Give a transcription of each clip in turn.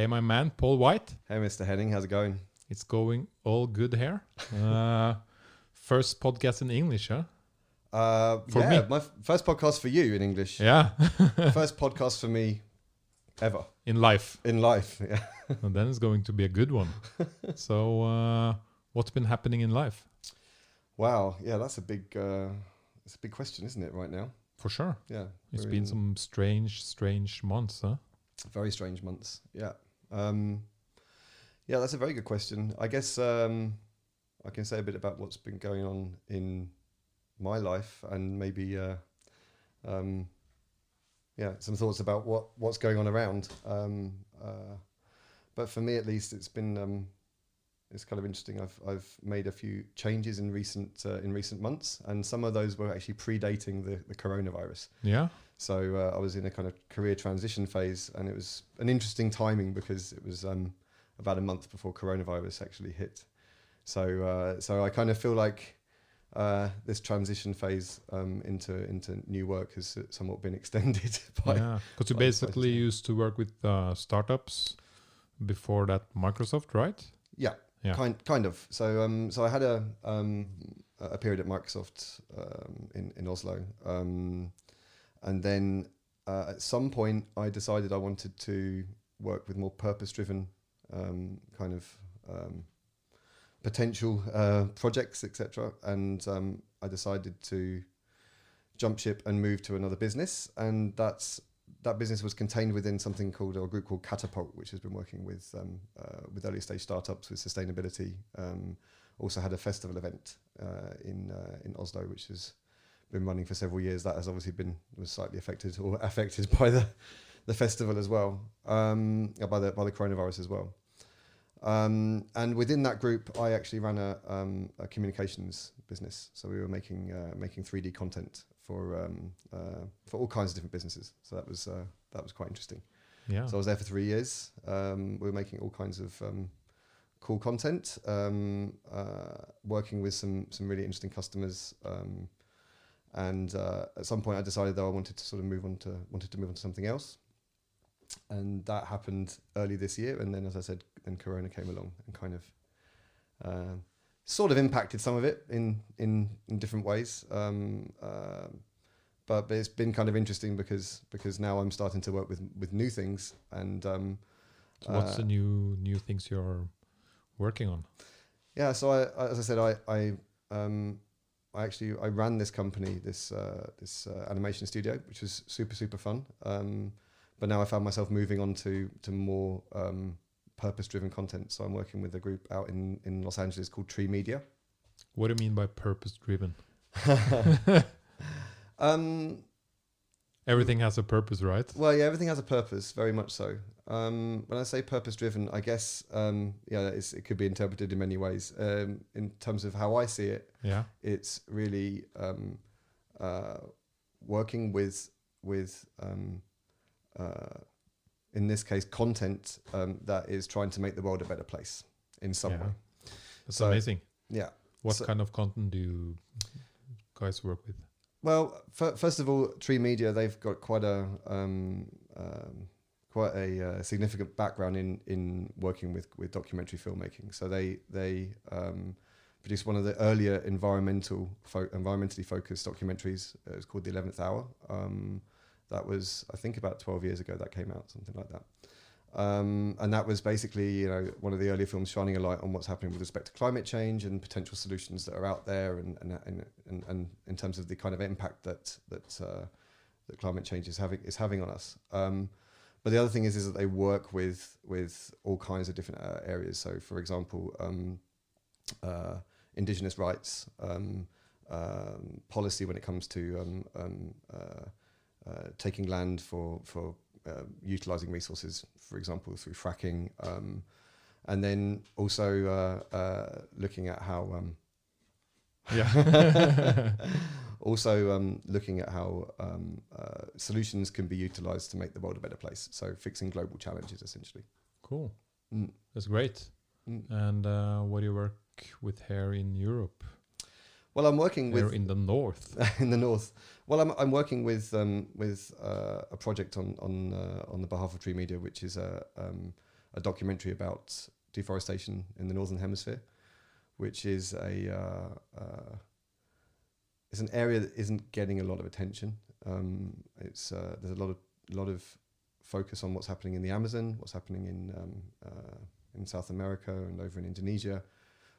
Hey, my man, Paul White. Hey, Mr. Henning, how's it going? It's going all good here. Uh, first podcast in English, huh? Uh, For yeah, me. my first podcast for you in English. Yeah, first podcast for me ever in life. in life. Yeah. And then it's going to be a good one. so, uh, what's been happening in life? Wow. Yeah, that's a big, uh, it's a big question, isn't it? Right now. For sure. Yeah. It's been some strange, strange months, huh? very strange months. Yeah. Um, yeah, that's a very good question. I guess um, I can say a bit about what's been going on in my life and maybe, uh, um, yeah, some thoughts about what what's going on around. Um, uh, but for me, at least, it's been um, it's kind of interesting. I've I've made a few changes in recent uh, in recent months, and some of those were actually predating the, the coronavirus. Yeah. So uh, I was in a kind of career transition phase, and it was an interesting timing because it was um, about a month before coronavirus actually hit. So uh, so I kind of feel like uh, this transition phase um, into into new work has somewhat been extended by yeah. Because you basically used to work with uh, startups before that Microsoft, right? yeah, Yeah. kind kind of. So um so I had a um a period at Microsoft um, in in Oslo, um, and then uh, at some point I decided I wanted to work with more purpose driven um, kind of um, potential uh, projects, etc. And um, I decided to jump ship and move to another business, and that's that business was contained within something called a group called Catapult, which has been working with um, uh, with early stage startups with sustainability. Um, also had a festival event uh, in uh, in Oslo, which has been running for several years. That has obviously been was slightly affected or affected by the the festival as well, um, by the by the coronavirus as well. Um, and within that group, I actually ran a, um, a communications business. So we were making uh, making 3D content for um, uh, for all kinds of different businesses. So that was uh, that was quite interesting. Yeah. So I was there for three years. Um, we were making all kinds of um, cool content, um, uh, working with some some really interesting customers. And uh, at some point, I decided though I wanted to sort of move on to wanted to move on to something else. And that happened early this year. And then, as I said, then Corona came along and kind of uh, sort of impacted some of it in in, in different ways. Um, um, but, but it's been kind of interesting because because now I'm starting to work with with new things and um, so what's uh, the new new things you're working on? yeah. So I- as I said, I I um, I actually I ran this company, this uh, this uh, animation studio, which was super super fun. Um, but now I found myself moving on to to more um, purpose driven content. So I'm working with a group out in in Los Angeles called Tree Media. What do you mean by purpose driven? Um, Everything has a purpose, right? Well, yeah, everything has a purpose, very much so. Um, when I say purpose driven, I guess um, yeah, it's, it could be interpreted in many ways. Um, in terms of how I see it, Yeah. it's really um, uh, working with with um, uh, in this case content um, that is trying to make the world a better place in some Yeah. way. That's So- amazing. Yeah. What so- kind of content do you guys work with? Well, f- first of all, Tree Media they've got quite a um, um, quite a uh, significant background in in working with with documentary filmmaking. So they they um, produced one of the earlier environmental fo- environmentally focused documentaries. It was called The Eleventh Hour. Um, that was I think about twelve years ago that came out, something like that. Um, and that was basically, you know, one of the earlier films shining a light on what's happening with respect to climate change and potential solutions that are out there, and and and, and, and in terms of the kind of impact that that uh, that climate change is having is having on us. Um, but the other thing is is that they work with with all kinds of different uh, areas. So, for example, um, uh, indigenous rights, um, um, policy when it comes to um, um, uh, uh, taking land for for uh, utilizing resources, for example, through fracking, um, and then also uh, uh, looking at how. Yeah. also um, looking at how um, uh, solutions can be utilized to make the world a better place. So fixing global challenges, essentially. cool. Mm. That's great. Mm. And uh, what do you work with here in Europe? Well, I'm working with in the north. in the north. Well, I'm I'm working with um, with uh, a project on on uh, on the behalf of Tree Media, which is a um, a documentary about deforestation in the northern hemisphere, which is a uh, uh, it's an area that isn't getting a lot of attention. Um, it's uh, there's a lot of lot of focus on what's happening in the Amazon, what's happening in um, uh, in South America and over in Indonesia,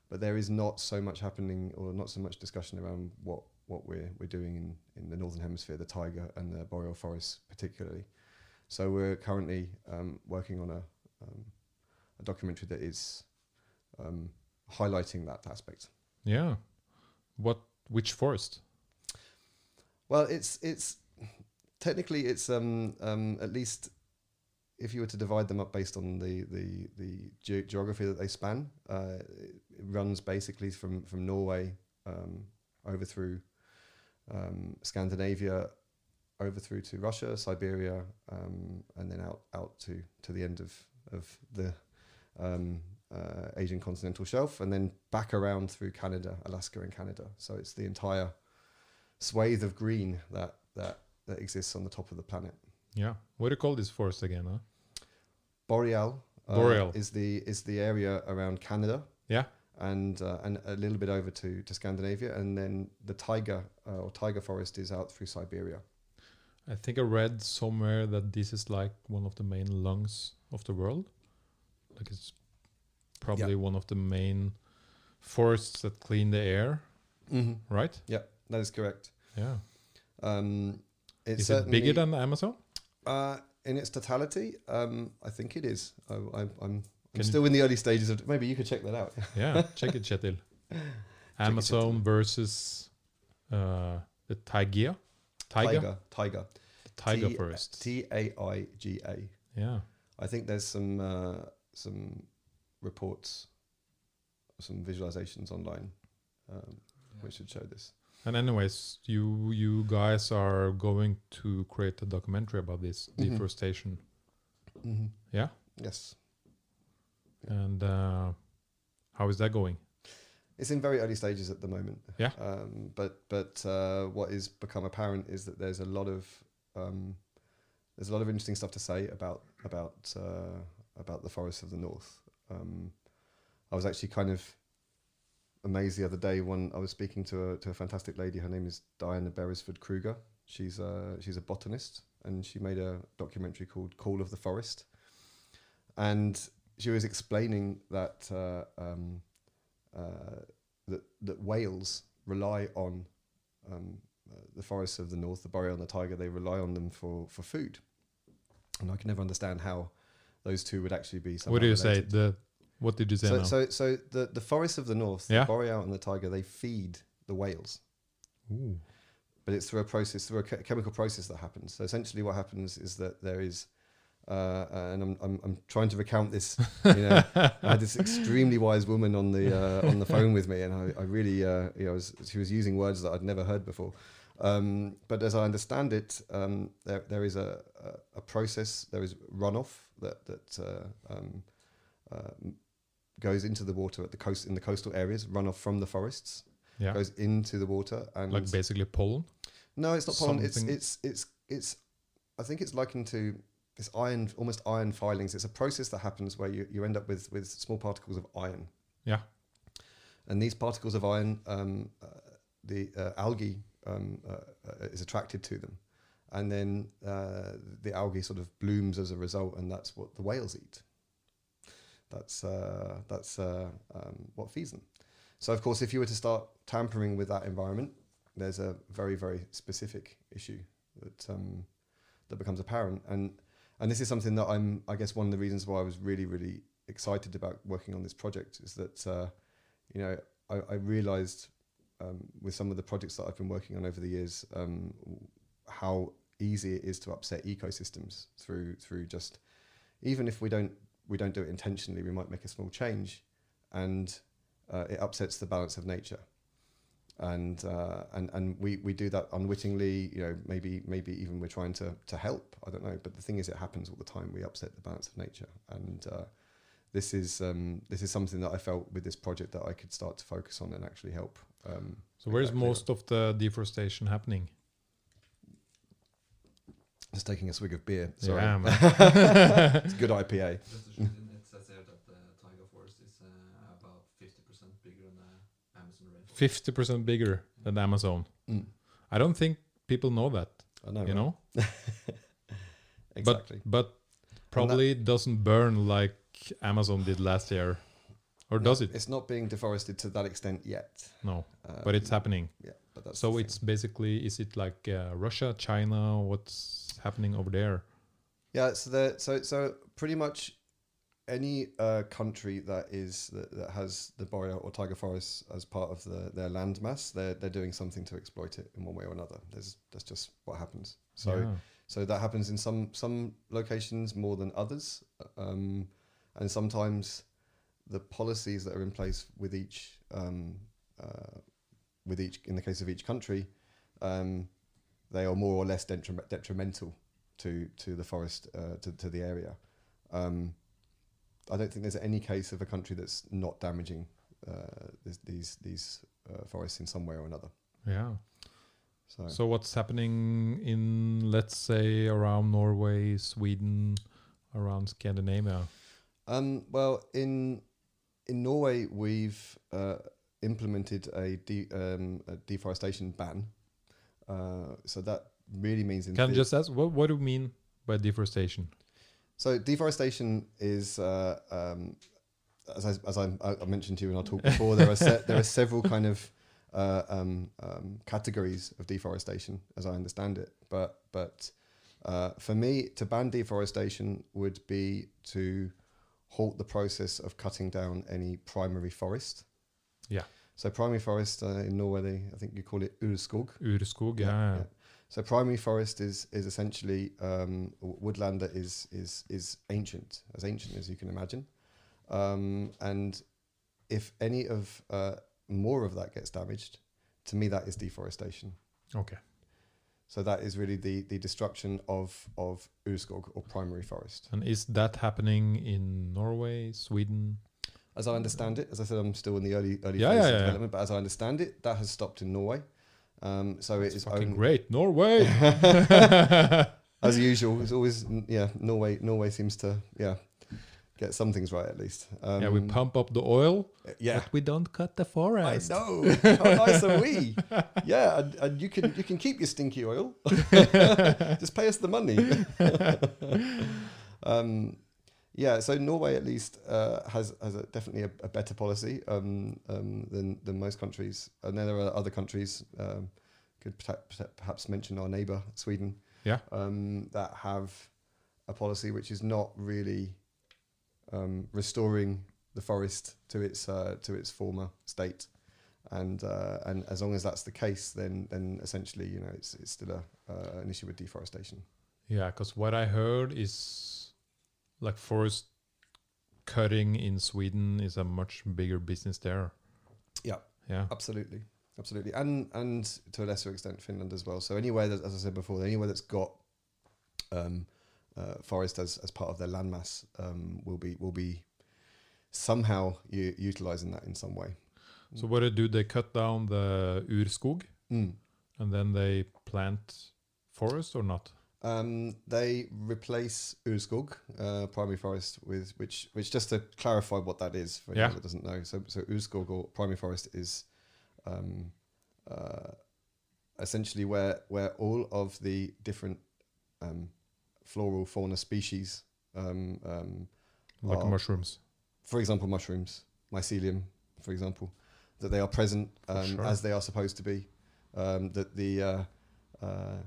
but there is not so much happening or not so much discussion around what what we're we're doing in in the northern hemisphere, the taiga and the boreal forests particularly. So we're currently um, working on a um, a documentary that is um, highlighting that aspect. Yeah. What? Which forest? Well, it's it's technically it's um, um, at least if you were to divide them up based on the the the ge- geography that they span, uh, it runs basically from from Norway um, over through um, Scandinavia, over through to Russia, Siberia, um, and then out out to to the end of of the um, uh, Asian continental shelf, and then back around through Canada, Alaska, and Canada. So it's the entire swathe of green that that that exists on the top of the planet. Yeah. What do you call this forest again? Huh? Boreal, uh, Boreal. is the is the area around Canada. Yeah. And uh, and a little bit over to, to Scandinavia, and then the taiga uh, or taiga forest is out through Siberia. I think I read somewhere that this is like one of the main lungs of the world. Like it's probably one of the main forests that clean the air, Mm-hmm. right? Yeah, that is correct. Yeah. Um, it's is it bigger than the Amazon? uh, in its totality? Um, I think it is. I, I, I'm I'm still in the early stages of. Maybe you could check that out. Yeah. Check it, Kjetil. Amazon versus uh, the Taiga. Taiga. Taiga, taiga, The Taiga T- forest. T A I G A. yeah. I think there's some uh, some reports, some visualizations online, um, which should show this. And anyways, you you guys are going to create a documentary about this Mhm. deforestation. Mm-hmm. Yeah. Yes, And uh, how is that going? it's in very early stages at the moment. Yeah. Um, but but uh, what is become apparent is that there's a lot of um, there's a lot of interesting stuff to say about about uh, about the forests of the north. Um, I was actually kind of amazed the other day when I was speaking to a, to a fantastic lady. Her name is Diana Beresford Kruger. She's a, she's a botanist and she made a documentary called Call of the Forest. And she was explaining that uh, um, uh, that that whales rely on um, uh, the forests of the north, the boreal and the taiga, They rely on them for for food, and I can never understand how those two would actually be. what do you say? The what did you say So, now? so, so the the forests of the north, Yeah. the boreal and the taiga, they feed the whales, Ooh. but it's through a process, through a che- chemical process that happens. So essentially, what happens is that there is. Uh, and I'm, I'm I'm trying to recount this. You know, I had this extremely wise woman on the uh, on the phone with me, and I, I really uh, you know was, she was using words that I'd never heard before. Um, but as I understand it, um, there there is a, a a process. There is runoff that that uh, um, uh, goes into the water at the coast in the coastal areas. Runoff from the forests Yeah. goes into the water, and Like basically pollen. no, it's not pollen. It's something- it's it's it's. I think it's likened to this iron, almost iron filings. It's a process that happens where you, you end up with with small particles of iron. Yeah. And these particles of iron, um, uh, the uh, algae um, uh, is attracted to them, and then uh, the algae sort of blooms as a result, and that's what the whales eat. That's uh, that's uh, um, what feeds them. So of course, if you were to start tampering with that environment, there's a very very specific issue that um, that becomes apparent, and and this is something that I'm I guess one of the reasons why I was really really excited about working on this project is that uh, you know I, I realized um, with some of the projects that I've been working on over the years um, how easy it is to upset ecosystems through through just even if we don't we don't do it intentionally we might make a small change and uh, it upsets the balance of nature. And uh, and and we, we do that unwittingly you know maybe maybe even we're trying to to help I don't know. But the thing is it happens all the time. We upset the balance of nature. And uh, this is um, this is something that I felt with this project that I could start to focus on and actually help um, so where's most of the deforestation happening? Just taking a swig of beer. Sorry. Yeah, man. it's good IPA. It says here that the taiga forest is uh, about 50% bigger than the Amazon rainforest. 50% bigger than Amazon. Mm. I don't think people know that. I know. You know? exactly. But, but probably doesn't burn like Amazon did last year or No, does it? It's not being deforested to that extent yet. No, Um, but it's happening. Yeah, but that's So it's basically is it like uh, Russia, China? What's happening over there? Yeah, so the so so pretty much any uh, country that is that, that has the boreal or taiga forests as part of the, their land mass, they're they're doing something to exploit it in one way or another. There's that's just what happens. So Yeah. so that happens in some some locations more than others, um, and sometimes the policies that are in place with each um, uh, with each in the case of each country, um, they are more or less detrim- detrimental to to the forest uh, to to the area. Um, I don't think there's any case of a country that's not damaging uh, this, these these uh, forests in some way or another. yeah. So, So what's happening in let's say around Norway, Sweden, around Scandinavia? um, well, in in Norway, we've uh, implemented a, de- um, a deforestation ban. Uh, so that really means in Can I just ask what what do you mean by deforestation? So deforestation is, uh, um, as I, as I, I mentioned to you in our talk before, there are se- there are several kind of uh, um, um, categories of deforestation, as I understand it. But but uh, for me, to ban deforestation would be to halt the process of cutting down any primary forest. Yeah. So primary forest uh, in Norway, they, I think you call it urskog. Urskog, Yeah, yeah. yeah. So primary forest is is essentially um, woodland that is is is ancient, as ancient as you can imagine, um, and if any of uh, more of that gets damaged, to me that is deforestation. Okay. So that is really the the destruction of of urskog or primary forest. And is that happening in Norway, Sweden? As I understand it, as I said, I'm still in the early early Yeah, phase yeah, of yeah. development, but as I understand it, that has stopped in Norway. Um, so it It's fucking great, Norway. as usual, it's always yeah. Norway Norway seems to yeah get some things right at least. Um, yeah, we pump up the oil, Yeah, but we don't cut the I know. How nice are we? Yeah, and, and you can you can keep your stinky oil. Just pay us the money. um, yeah, so Norway at least uh, has has a, definitely a, a better policy um, um, than than most countries, and then there are other countries. Um, could perhaps mention our neighbour Sweden. Yeah. um, that have a policy which is not really um, restoring the forest to its uh, to its former state, and uh, and as long as that's the case, then then essentially you know it's it's still a uh, an issue with deforestation. Yeah, because what I heard is like forest cutting in Sweden is a much bigger business there. Yeah. Yeah. Absolutely, absolutely, and and to a lesser extent Finland as well. So anywhere that, as I said before, anywhere that's got um, uh, forest as, as part of their landmass um, will be will be somehow u- utilizing that in some way. So what they do, they cut down the urskog Mm. and then they plant forest or not? Um, they replace Urskog, uh, primary forest, with which, which just to clarify what that is for anyone that doesn't know. So, so Urskog or primary forest is um, uh, essentially where where all of the different um, floral fauna species, um, um, Like are- mushrooms. for example, mushrooms, mycelium, for example, that they are present um, sure. as they are supposed to be. Um, that the uh, uh,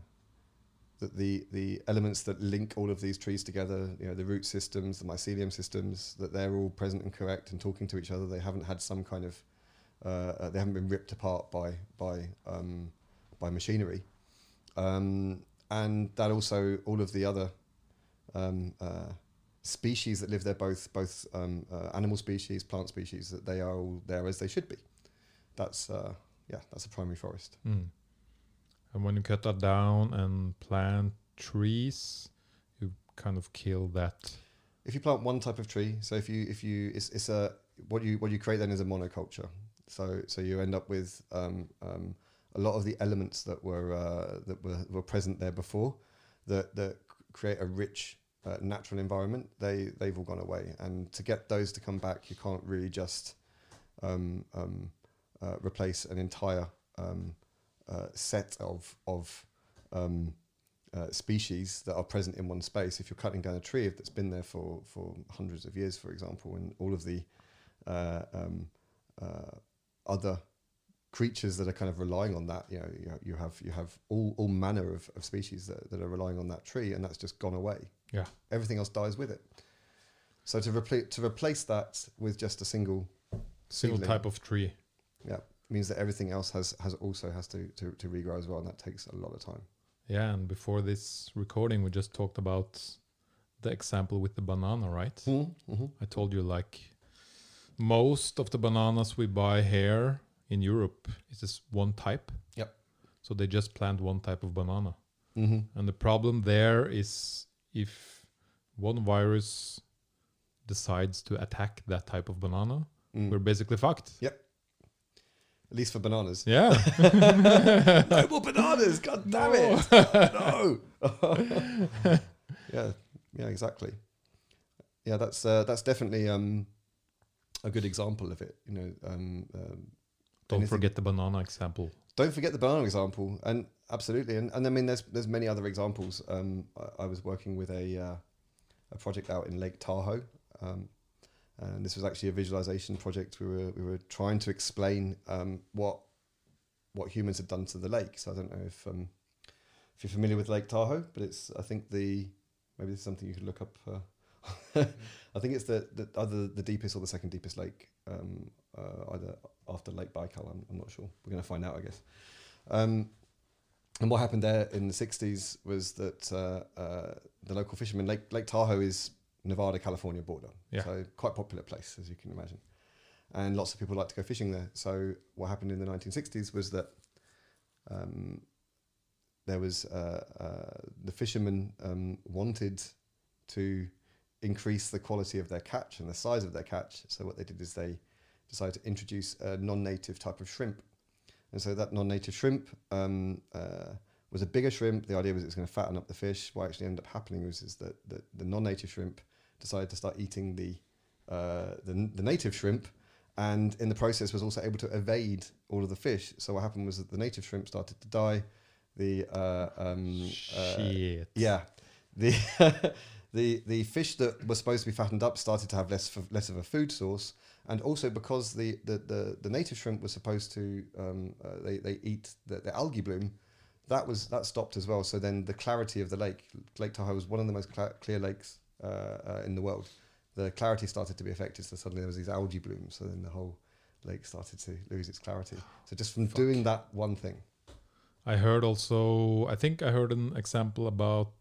that the the elements that link all of these trees together, you know, the root systems, the mycelium systems, that they're all present and correct and talking to each other. They haven't had some kind of uh, uh, they haven't been ripped apart by by um, by machinery, um, and that also all of the other um, uh, species that live there, both both um, uh, animal species, plant species, that they are all there as they should be. That's uh, yeah, that's a primary forest. Mm. And when you cut that down and plant trees, you kind of kill that. If you plant one type of tree, so if you if you it's, it's a what you what you create then is a monoculture. So so you end up with um, um, a lot of the elements that were uh, that were, were present there before, that that create a rich uh, natural environment. They they've all gone away, and to get those to come back, you can't really just um, um, uh, replace an entire um, uh, set of of um, uh, species that are present in one space. If you're cutting down a tree that's been there for, for hundreds of years, for example, and all of the uh, um, other creatures that are kind of relying on that, you know, you, you have you have all, all manner of, of species that, that are relying on that tree, and that's just gone away. Yeah. everything else dies with it. So to replace to replace that with just a single Single seedling, type of tree. yeah, means that everything else has has also has to, to to regrow as well, and that takes a lot of time. Yeah, and before this recording, we just talked about the example with the banana, right? Mm-hmm. I told you like most of the bananas we buy here in Europe is just one type. Yep. So they just plant one type of banana. Mm-hmm. And the problem there is if one virus decides to attack that type of banana, Mm. we're basically fucked. Yep. At least for bananas. Yeah. no more bananas! God damn it! no. yeah, yeah, exactly. Yeah, that's uh, that's definitely um, a good example of it. You know, um, um, Don't Anything- forget the banana example. don't forget the banana example, and absolutely, and, and I mean, there's there's many other examples. Um, I, I was working with a uh, a project out in Lake Tahoe, um, and this was actually a visualization project. We were we were trying to explain um, what what humans had done to the lake. So I don't know if um, if you're familiar with Lake Tahoe, but it's I think the maybe this is something you could look up. Uh, I think it's the, the either the deepest or the second deepest lake, um, uh, either after Lake Baikal. I'm, I'm not sure. We're going to find out, I guess. Um, and what happened there in the 60s was that uh, uh, the local fishermen, Lake, Lake Tahoe is Nevada California border. Yeah. So quite popular place, as you can imagine. And lots of people like to go fishing there. So what happened in the 1960s was that um, there was uh, uh, the fishermen um, wanted to increase the quality of their catch and the size of their catch. So what they did is they decided to introduce a non-native type of shrimp. And so that non-native shrimp um, uh, was a bigger shrimp. The idea was it was going to fatten up the fish. What actually ended up happening was is that the, the non-native shrimp decided to start eating the, uh, the the native shrimp, and in the process was also able to evade all of the fish. So what happened was that the native shrimp started to die. The uh, um, uh, yeah, the the the fish that were supposed to be fattened up started to have less f- less of a food source, and also because the the, the, the native shrimp was supposed to um, uh, they they eat the, the algae bloom, that was that stopped as well. So then the clarity of the lake, Lake Tahoe was one of the most cla clear lakes uh, uh, in the world. The clarity started to be affected, so suddenly there was these algae blooms. So then the whole lake started to lose its clarity. So just from Fuck. doing that one thing. I heard also, I think I heard an example about,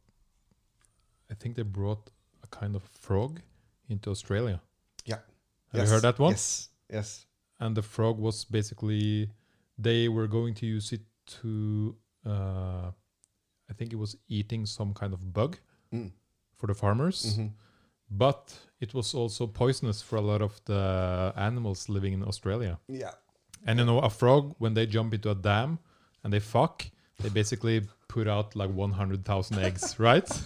I think they brought a kind of frog into Australia. Yeah. Have Yes, you heard that one? Yes. Yes. And the frog was basically, they were going to use it to, uh, I think it was eating some kind of bug Mm. for the farmers. hmm But it was also poisonous for a lot of the animals living in Australia. Yeah. And you know, a frog, when they jump into a dam and they fuck, they basically put out like 100,000 eggs, right?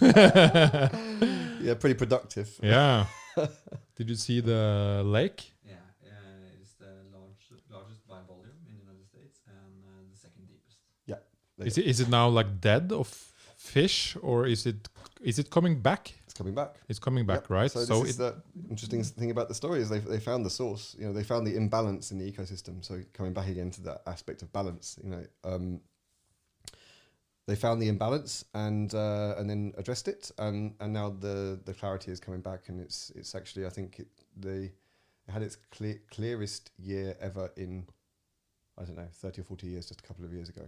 Yeah. Pretty productive. yeah. Did you see the lake? Yeah, uh, it's the large, largest by volume in the United States and uh, the second deepest. Yeah. Is it, is it now like dead of fish or is it is it coming back? It's coming back. It's coming back, Yep. right? So, So, this is the interesting thing about the story is they they found the source. You know, they found the imbalance in the ecosystem. So coming back again to that aspect of balance, you know, um, they found the imbalance and uh, and then addressed it, and and now the the clarity is coming back, and it's it's actually I think it, they had its clear, clearest year ever in I don't know thirty or forty years, just a couple of years ago,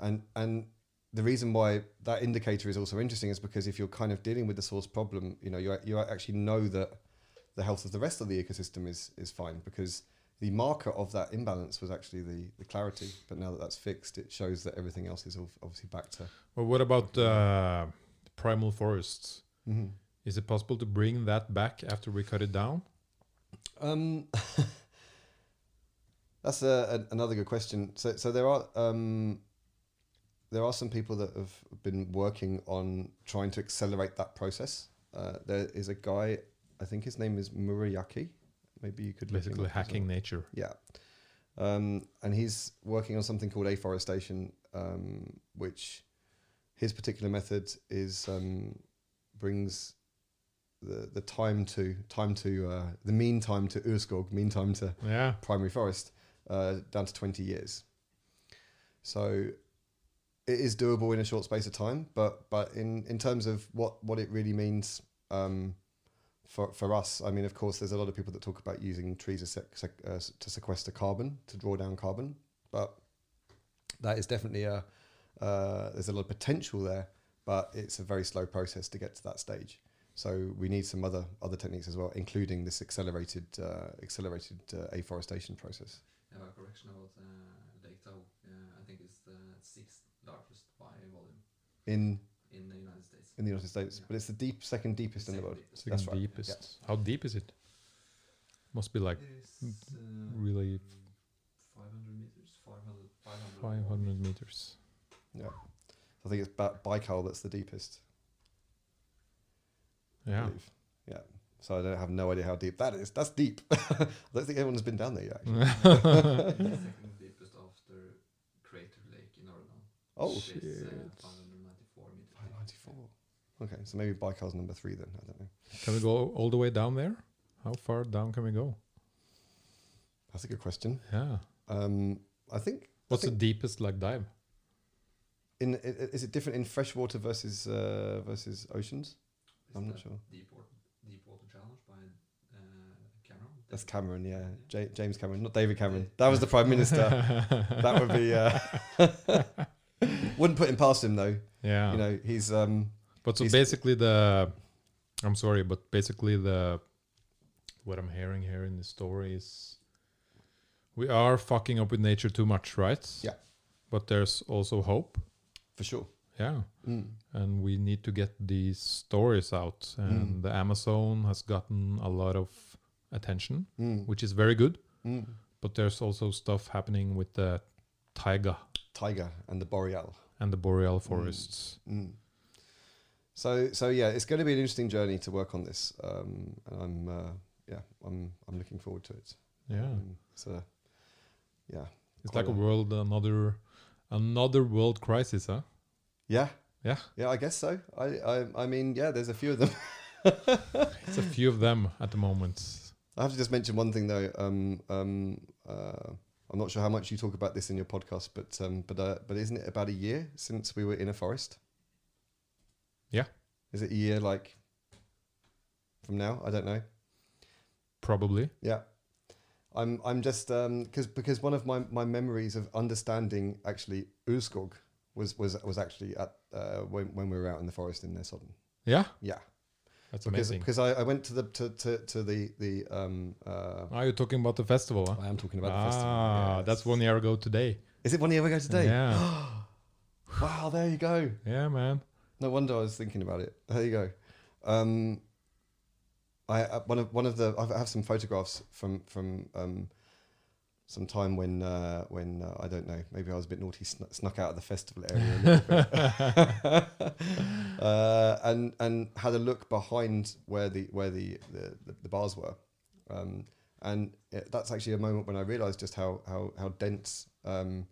and and the reason why that indicator is also interesting is because if you're kind of dealing with the source problem, you know, you you actually know that the health of the rest of the ecosystem is is fine because the marker of that imbalance was actually the the clarity. But now that that's fixed, it shows that everything else is obviously back to. well, what about uh, primal forests? Mm-hmm. Is it possible to bring that back after we cut it down? Um, that's a, a, another good question. So, so there are um, there are some people that have been working on trying to accelerate that process. Uh, there is a guy, I think his name is Miyawaki. Maybe you could Basically up as well. hacking nature. Yeah. um, and he's working on something called afforestation, um, which his particular method is um, brings the the time to time to uh, the mean time to urskog, mean time to Yeah. primary forest uh, down to 20 years. So it is doable in a short space of time, but but in, in terms of what, what it really means um, for, for us, I mean, of course, there's a lot of people that talk about using trees as sec, sec, uh, to sequester carbon, to draw down carbon, but that is definitely a, uh, there's a lot of potential there, but it's a very slow process to get to that stage. So we need some other other techniques as well, including this accelerated uh, accelerated uh, afforestation process. Have correction about uh, Lake Tahoe. Uh, I think it's the sixth largest by volume in in the United States. in the United States, Yeah. but it's the deep second deepest in the world. deepest. Second That's right, deepest. How deep is it? Must be like It's, uh, really 500 meters, 500, 500, 500 meters. Yeah, I think it's ba- Baikal that's the deepest. Yeah. believe. yeah. So I don't have no idea how deep that is. That's deep. I don't think anyone's been down there yet. Actually. It's the second deepest after Crater Lake in Oregon. Oh, which is, uh, shit. 594 meters. deep. 594. Okay, so maybe Baikal's number three then. I don't know. Can we go all the way down there? How far down can we go? That's a good question. Yeah. Um, I think. What's I the deepest like dive? in? i- i- Is it different in freshwater versus uh, versus oceans? Is I'm not sure. Deep Water, Deep Water Challenge by uh, Cameron. That's Cameron, yeah. Yeah. Ja- James Cameron, not David Cameron. That was the prime minister. that would be. Uh, wouldn't put him past him though. yeah. You know, he's um, But so basically the I'm sorry, but basically the what I'm hearing here in the story is we are fucking up with nature too much, right? Yeah. But there's also hope. for sure. Yeah. Mm. And we need to get these stories out. And Mm. the Amazon has gotten a lot of attention, Mm. which is very good. Mm. But there's also stuff happening with the taiga Tiger and the boreal. and the boreal forests. So so yeah, it's going to be an interesting journey to work on this. Um, and I'm uh, yeah, I'm I'm looking forward to it. Yeah. Um, so yeah, It's like a a- world another another world crisis, huh? yeah, Yeah. yeah. I guess so. I I I mean yeah, there's a few of them. It's a few of them at the moment. I have to just mention one thing though. Um, um, uh, I'm not sure how much you talk about this in your podcast, but um, but uh, but isn't it about a year since we were in a forest? Yeah. Is it a year like from now? I don't know. Probably. Yeah. I'm I'm just um because because one of my, my memories of understanding actually Urskog was was was actually at uh, when when we were out in the forest in Nesodden. Yeah, Yeah. that's Because amazing. because I, I went to the to, to, to the the um uh Are you talking about the festival? Huh? I am talking about the festival. ah, festival. that's one year ago today. Is it one year ago today? Yeah, Wow, there you go. yeah, man. No wonder I was thinking about it. There you go. Um, I uh, one of one of the I have some photographs from from um, some time when uh, when uh, I don't know maybe I was a bit naughty sn- snuck out of the festival area a little bit uh, and and had a look behind where the where the the, the, the bars were um, and it, that's actually a moment when I realised just how how how dense um,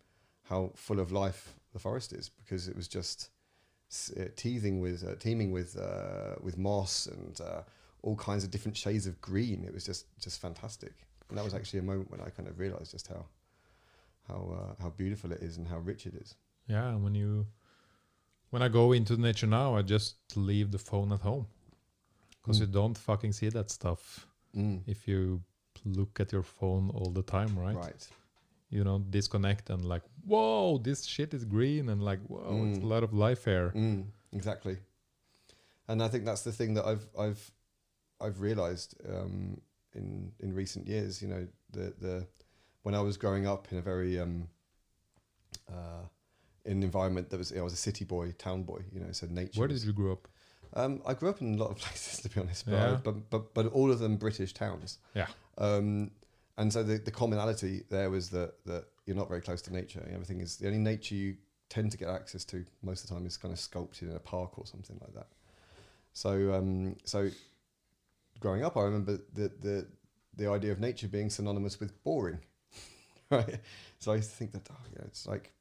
how full of life the forest is because it was just uh, teething with uh, teeming with uh, with moss and uh, all kinds of different shades of green. It was just just fantastic, and that was actually a moment when I kind of realised just how how uh, how beautiful it is and how rich it is. Yeah, when you when I go into nature now, I just leave the phone at home because you Mm. don't fucking see that stuff Mm. if you look at your phone all the time, right? Right. You know, disconnect and like, whoa, this shit is green, and like, whoa, it's a Mm. lot of life here. Mm, exactly. And I think that's the thing that I've I've I've realised um, in in recent years. You know, the the when I was growing up in a very um, uh, in an environment that was you know, I was a city boy, town boy. You know, so nature. Where did you grow up? Um, I grew up in a lot of places, to be honest, but, I- but but but all of them British towns. Yeah. Um, and so the, the commonality there was that that you're not very close to nature. Everything is the only nature you tend to get access to most of the time is kind of sculpted in a park or something like that. So um, so growing up, I remember the the the idea of nature being synonymous with boring. right? So I used to think that, oh, it's like,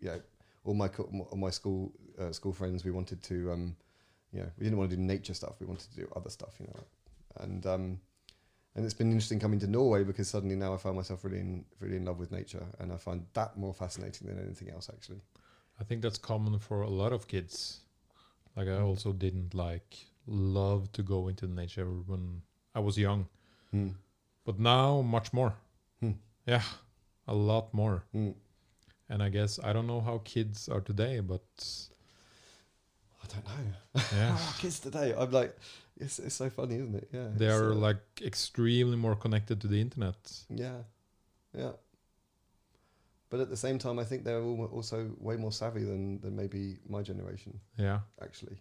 yeah, all my all my school uh, school friends, we wanted to, um, you know, we didn't want to do nature stuff. We wanted to do other stuff, you know, and um, and it's been interesting coming to Norway because suddenly now I find myself really in really in love with nature, and I find that more fascinating than anything else, actually. I think that's common for a lot of kids. Like I also didn't like love to go into nature when I was young, Hmm. but now much more. Hmm. Yeah, a lot more. Hmm. And I guess I don't know how kids are today, but I don't know. yeah, How are kids today? I'm like, it's, it's so funny, isn't it? Yeah. They are uh, like extremely more connected to the internet. Yeah, yeah. But at the same time, I think they're al- also way more savvy than, than maybe my generation, Yeah, actually,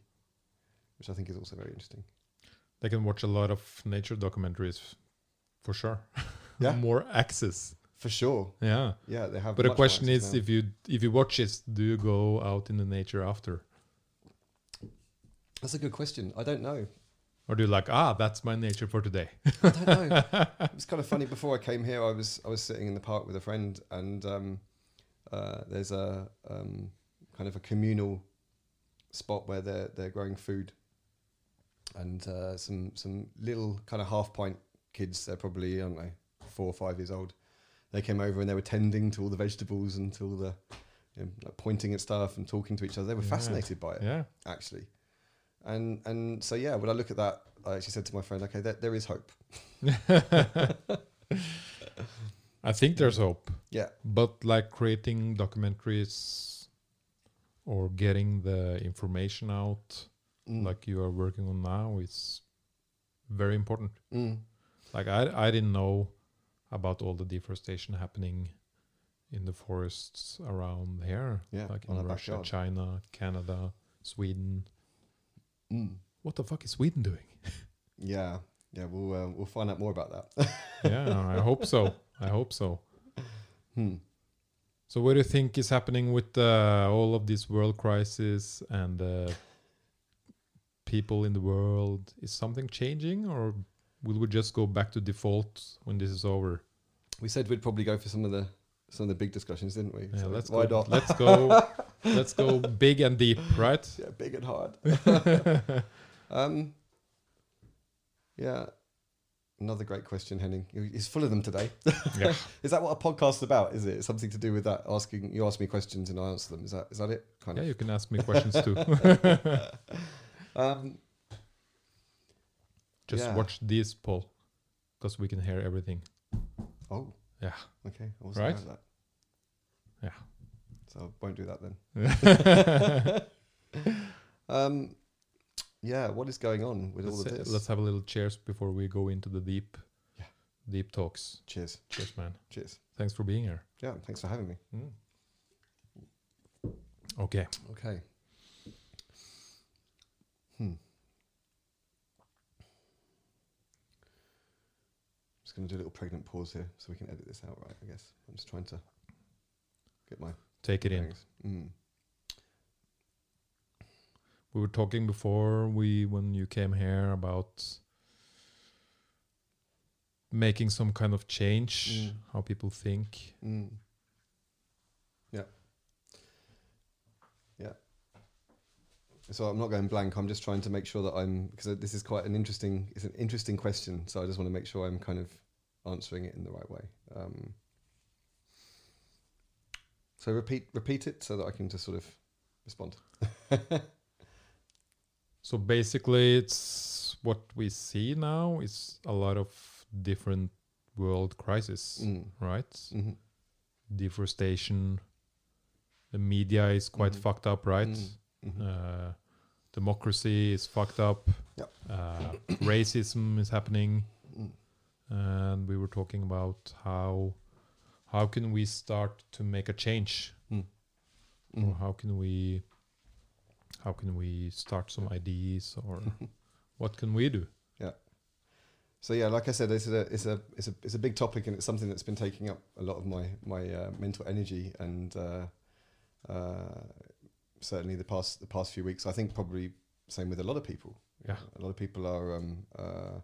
which I think is also very interesting. they can watch a lot of nature documentaries, for sure. Yeah. more access. For sure. Yeah, Yeah, they have. but the question is, now. if you if you watch it, do you go out in the nature after? That's a good question. I don't know. Or do you like, ah, that's my nature for today? I don't know. it was kind of funny. Before I came here, I was I was sitting in the park with a friend, and um, uh, there's a um, kind of a communal spot where they're they're growing food, and uh, some some little kind of half pint kids. They're probably I don't know four or five years old. They came over and they were tending to all the vegetables and to all the you know, like pointing at stuff and talking to each other. They were Yeah. fascinated by it yeah, actually. And and so yeah, when I look at that, I actually said to my friend, okay, there, there is hope. I think there's hope. Yeah. But like creating documentaries or getting the information out, Mm. like you are working on now, is very important. Mm. Like I, I didn't know about all the deforestation happening in the forests around here, Yeah, like in Russia, backyard. China, Canada, Sweden. Mm. What the fuck is Sweden doing? Yeah, yeah, we'll uh, we'll find out more about that. yeah, I hope so. I hope so. hmm. So, what do you think is happening with uh, all of this world crisis and uh, people in the world? Is something changing, or will we just go back to default when this is over? We said we'd probably go for some of the some of the big discussions, didn't we? Yeah, So let's why go. not? Let's go. let's go big and deep, right? yeah, big and hard. um, yeah, another great question, Henning. He's full of them today. Yeah. Is that what a podcast's about? Is it something to do with that? Asking you ask me questions and I answer them. Is that is that it? Kind Yeah, of. you can ask me questions too. Um, Just Yeah. watch this, Paul, because we can hear everything. oh, Yeah. okay. I wasn't Right? aware of that. Yeah. So I won't do that then. Um, yeah, what is going on with all let's, of uh, this? let's have a little cheers before we go into the deep, Yeah. deep talks. Cheers. Cheers, man. Cheers. Thanks for being here. Yeah, thanks for having me. Okay. Okay. Hmm. Going to do a little pregnant pause here so we can edit this out right, I guess. I'm just trying to get my Take it in. Mm. We were talking before we when you came here about making some kind of change, Mm. how people think. Mm. Yeah. Yeah. So I'm not going blank. I'm just trying to make sure that I'm because this is quite an interesting. It's an interesting question. So I just want to make sure I'm kind of answering it in the right way. Um, so repeat repeat it so that I can just sort of respond. So basically, it's what we see now is a lot of different world crises, Mm. right? hmm Deforestation. The media is quite Mhm. fucked up, right? hmm Uh, democracy is fucked up. Yep. Uh, racism is happening. Mm. and we were talking about how how can we start to make a change or Mm. how can we how can we start some ideas or what can we do yeah So yeah, like I said, it's a it's a it's a it's a big topic, and it's something that's been taking up a lot of my my uh, mental energy, and uh, uh, certainly the past the past few weeks. I think probably same with a lot of people. Yeah. a lot of people are um, uh,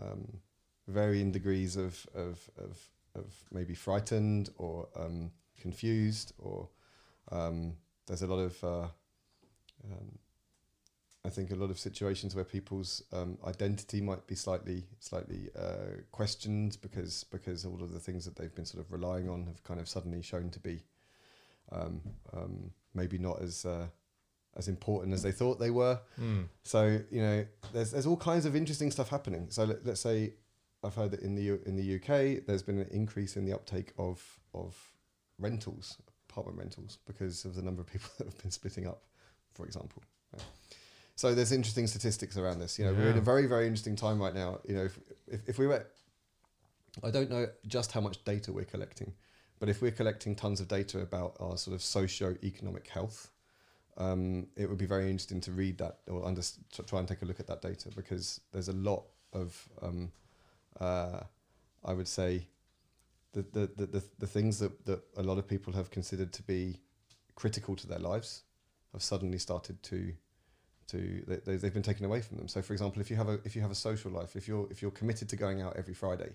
um, varying degrees of of of of maybe frightened or um, confused, or um, there's a lot of uh, um, I think a lot of situations where people's um, identity might be slightly slightly uh, questioned because because all of the things that they've been sort of relying on have kind of suddenly shown to be um, um, maybe not as uh, as important as they thought they were. Mm. So you know, there's there's all kinds of interesting stuff happening. So let, let's say I've heard that in the U- in the UK there's been an increase in the uptake of of rentals, apartment rentals, because of the number of people that have been splitting up, for example. Right? So there's interesting statistics around this. You know, we're in a very very interesting time right now. You know, if if, if we were, I don't know just how much data we're collecting, but if we're collecting tons of data about our sort of socio-economic health, um, it would be very interesting to read that or under, to try and take a look at that data because there's a lot of, um, uh, I would say, the, the, the, the, the things that, that a lot of people have considered to be critical to their lives have suddenly started to to they, they- they've been taken away from them. So, for example, if you have a if you have a social life, if you're if you're committed to going out every Friday,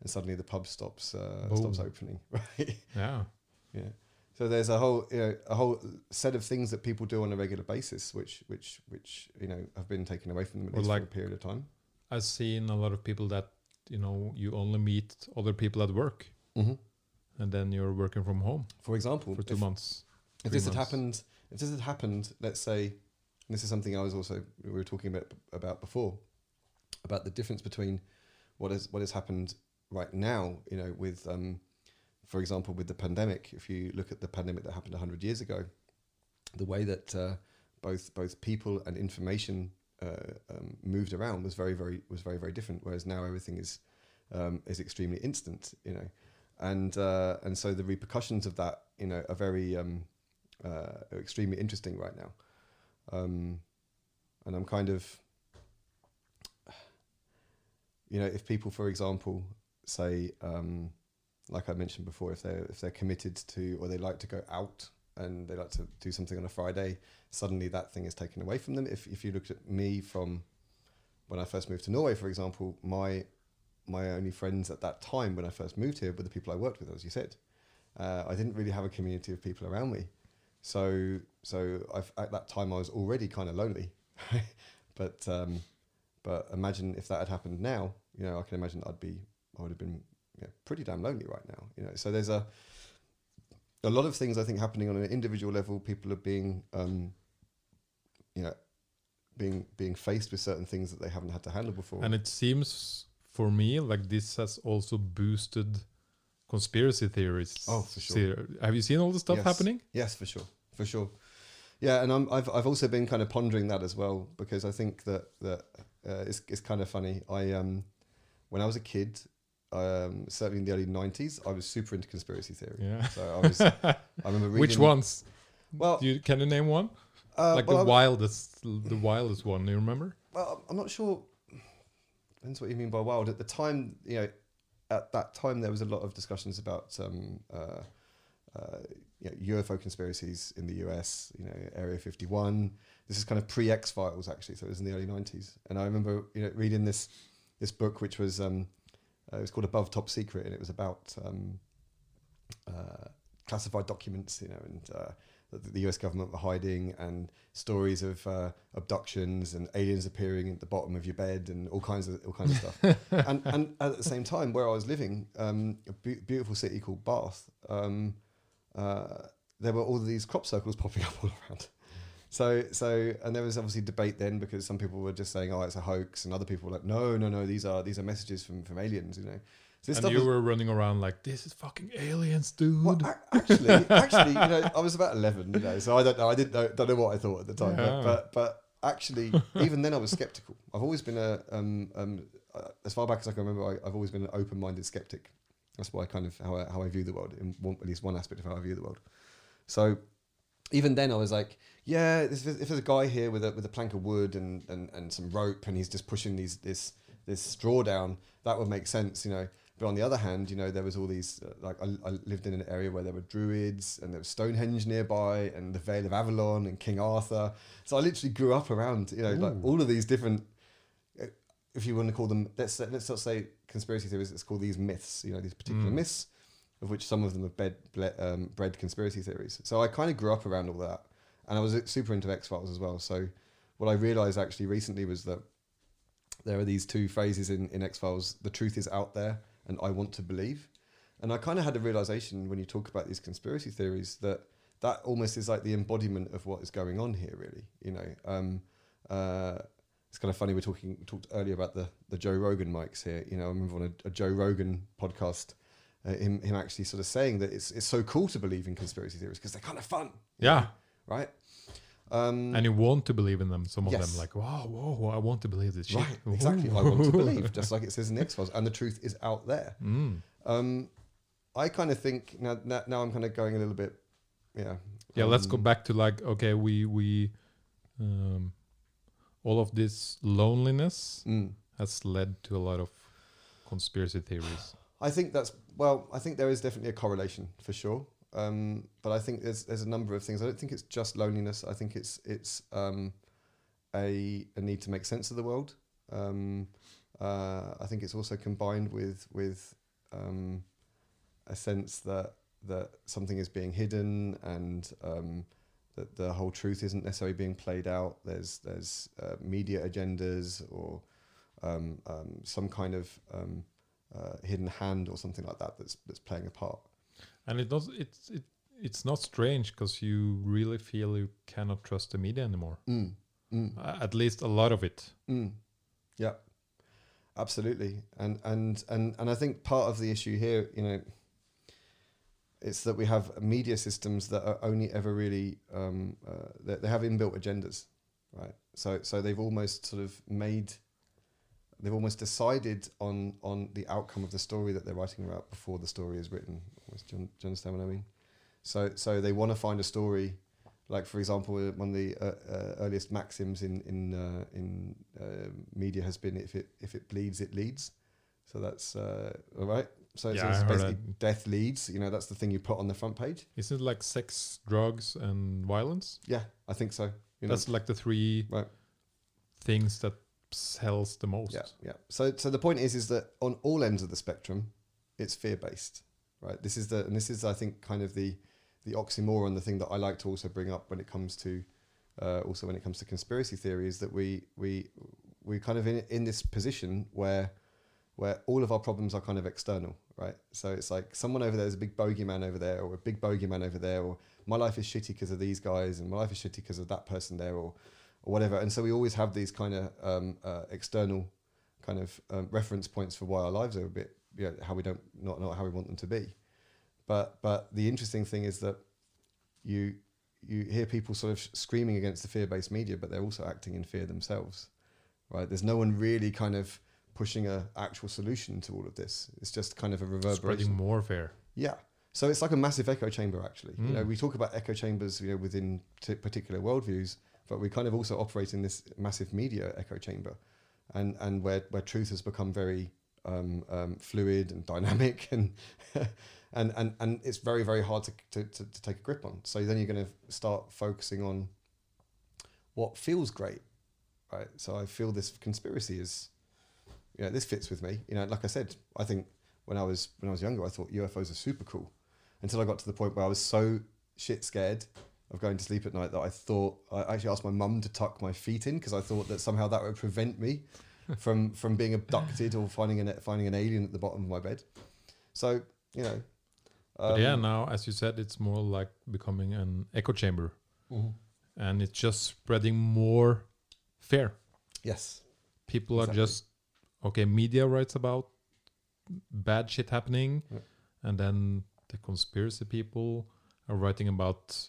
and suddenly the pub stops uh, stops opening, right? Yeah. Yeah. So there's a whole you know a whole set of things that people do on a regular basis, which which which you know have been taken away from them at Or least for a period of time. I've seen a lot of people that you know you only meet other people at work, Mm-hmm. and then you're working from home For example, for two if, months. if this had happened, if this had happened, let's say, this is something I was also we were talking about about before, about the difference between what is what has happened right now, you know, with um, for example, with the pandemic. If you look at the pandemic that happened hundred years ago, the way that uh, both both people and information uh, um, moved around was very very was very very different. Whereas now everything is um, is extremely instant, you know, and uh, and so the repercussions of that, you know, are very um, uh, extremely interesting right now. Um, and I'm kind of, you know, if people, for example, say, um, like I mentioned before, if they're if they're committed to or they like to go out and they like to do something on a Friday, suddenly that thing is taken away from them. If if you looked at me from when I first moved to Norway, for example, my my only friends at that time when I first moved here were the people I worked with, as you said. Uh, I didn't really have a community of people around me, so so I've, at that time I was already kind of lonely. but um, but imagine if that had happened now. You know, I can imagine I'd be I would have been yeah, pretty damn lonely right now. You know, so there's a a lot of things I think happening on an individual level. People are being um, you know being being faced with certain things that they haven't had to handle before. And it seems for me like this has also boosted conspiracy theories. Oh, for sure. Have you seen all the stuff Yes. happening? Yes, for sure, for sure. Yeah, and I'm, I've I've also been kind of pondering that as well because I think that that uh, it's it's kind of funny. I um when I was a kid, um certainly in the early '90s, I was super into conspiracy theory. Yeah. So I was I remember reading Which ones? Well, Do you, can you name one? uh, like well, the I- wildest, the wildest one. You remember? Well, I'm not sure. Depends what you mean by wild. At the time, you know, at that time there was a lot of discussions about um, uh, uh, you know, UFO conspiracies in the US. You know, Area 51. This is kind of pre X Files actually, so it was in the early 90s. And I remember you know reading this this book, which was um, it was called Above Top Secret, and it was about um, uh, classified documents. You know, and uh, that the US government were hiding, and stories of uh, abductions and aliens appearing at the bottom of your bed, and all kinds of all kinds of stuff. and and at the same time, where I was living, um, a be- beautiful city called Bath, um, uh, there were all these crop circles popping up all around. So so and there was obviously debate then because some people were just saying, "Oh, it's a hoax," and other people were like, "No, no, no, these are these are messages from from aliens," you know. So and you was- were running around like, "This is fucking aliens, dude." well, actually, actually, you know, I was about eleven, you know, so I don't know. I didn't know, don't know what I thought at the time, Yeah. but, but but actually, even then, I was skeptical. I've always been a um um uh, as far back as I can remember, I, I've always been an open-minded skeptic. That's why I kind of how I, how I view the world in one, at least one aspect of how I view the world. So even then, I was like, yeah, if there's, if there's a guy here with a with a plank of wood and, and, and some rope, and he's just pushing these this this straw down, that would make sense, you know. But on the other hand, you know, there was all these uh, like I, I lived in an area where there were druids and there was Stonehenge nearby and the Vale of Avalon and King Arthur. So I literally grew up around, you know, like all of these different. uh, if you want to call them, let's let's not say conspiracy theories. Let's call these myths. You know, these particular Mm. myths, of which some of them have um, bred conspiracy theories. So I kind of grew up around all that, and I was super into X Files as well. So what I realized actually recently was that there are these two phrases in in X Files: "The truth is out there," and "I want to believe." And I kind of had a realization when you talk about these conspiracy theories that that almost is like the embodiment of what is going on here. Really, you know. Um, uh, it's kind of funny. We're talking we talked earlier about the the Joe Rogan mics here. You know, I remember on a, a Joe Rogan podcast, uh, him him actually sort of saying that it's it's so cool to believe in conspiracy theories because they're kind of fun, Yeah. right? Um, And you want to believe in them. Some of Yes. them like, wow, whoa, I want to believe this shit. right, exactly. I want to believe, just like it says in the X Files, and the truth is out there. Mm. Um, I kind of think now, now. Now I'm kind of going a little bit, yeah. Yeah, let's go um, back to like, okay, we we um all of this loneliness mm. has led to a lot of conspiracy theories. I think that's well. I think there is definitely a correlation for sure. Um, but I think there's there's a number of things. I don't think it's just loneliness. I think it's it's um, a a need to make sense of the world. Um, uh, I think it's also combined with with um, a sense that that something is being hidden and um, that the whole truth isn't necessarily being played out. There's there's uh, media agendas or um, some kind of uh, hidden hand or something like that that's that's playing a part. And it does it's it it's not strange because you really feel you cannot trust the media anymore. Mm. Mm. Uh, At least a lot of it. Mm. Yeah, absolutely. And and and and I think part of the issue here, you know, it's that we have media systems that are only ever really um, uh, they, they have inbuilt agendas, right? So so they've almost sort of made they've almost decided on on the outcome of the story that they're writing about before the story is written. Do you, do you understand what I mean? So so they want to find a story like for example, uh, one of the uh, uh, earliest maxims in in uh, in uh, media has been if it if it bleeds, it leads. So that's uh, all right. So it's, Yeah, it's basically that. death leads. You know, that's the thing you put on the front page. Isn't it like sex, drugs, and violence? Yeah, I think so. You know, That's like the three Right. things that sells the most. yeah, yeah. So so the point is is that on all ends of the spectrum, it's fear based, right? This is the and this is I think kind of the the oxymoron, the thing that I like to also bring up when it comes to uh, also when it comes to conspiracy theories that we we we kind of in in this position where where all of our problems are kind of external, right? So it's like someone over there is a big bogeyman over there, or a big bogeyman over there, or my life is shitty because of these guys, and my life is shitty because of that person there, or or whatever. And so we always have these kind of um, uh, external kind of um, reference points for why our lives are a bit, you know, how we don't not not how we want them to be. But but the interesting thing is that you you hear people sort of screaming against the fear-based media, but they're also acting in fear themselves, right? There's no one really kind of pushing a actual solution to all of this. It's just kind of a reverberation. Spreading more fear. Yeah. So it's like a massive echo chamber, actually. You know, Mm. we talk about echo chambers, you know, within t- particular worldviews, but we kind of also operate in this massive media echo chamber, and and where where truth has become very um, um, fluid and dynamic, and and and and it's very very hard to, to to to take a grip on. So then you're going to start focusing on what feels great, right? So I feel this conspiracy is, you know, this fits with me. You know, like I said, I think when I was when I was younger, I thought UFOs are super cool, until I got to the point where I was so shit scared of going to sleep at night that I thought I actually asked my mum to tuck my feet in because I thought that somehow that would prevent me from from being abducted or finding an finding an alien at the bottom of my bed. So you know, But yeah, um, now as you said, it's more like becoming an echo chamber, mhm. and it's just spreading more fear. yes, People are just okay. Media writes about bad shit happening, Yeah. and then the conspiracy people are writing about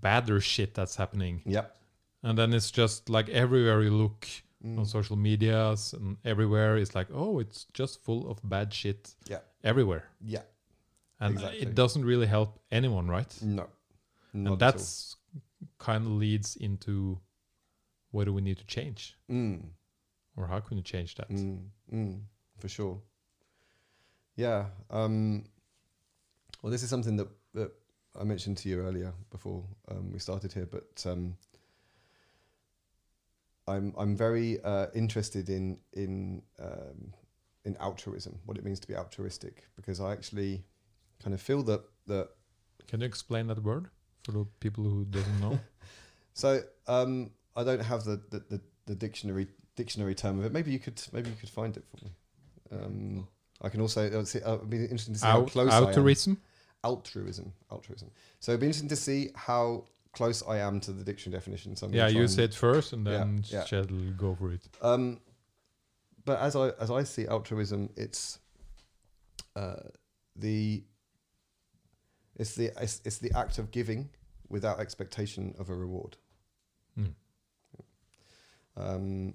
badder shit that's happening, yep, and then it's just like everywhere you look Mm. on social medias and everywhere, it's like oh, it's just full of bad shit Yeah. everywhere, yeah, and Exactly. it doesn't really help anyone, right? no, and that's kind of leads into what do we need to change Mm. or how can we change that Mm, mm, for sure. Yeah. Um, well, this is something that I mentioned to you earlier before um, we started here, but um, I'm I'm very uh, interested in in um, in altruism, what it means to be altruistic, because I actually kind of feel that that Can you explain that word for the people who doesn't know? So um, I don't have the, the, the, the dictionary dictionary term of it. Maybe you could maybe you could find it for me. Um, I can also uh, see, uh, it'd be interesting to see how Out, close I am. Altruism. Altruism, altruism. So it'd be interesting to see how close I am to the dictionary definition. So I'm Yeah, you and- say it first, and then yeah. Chad will go for it. Um, but as I as I see altruism, it's uh, the it's the it's, it's the act of giving without expectation of a reward. Mm. Um,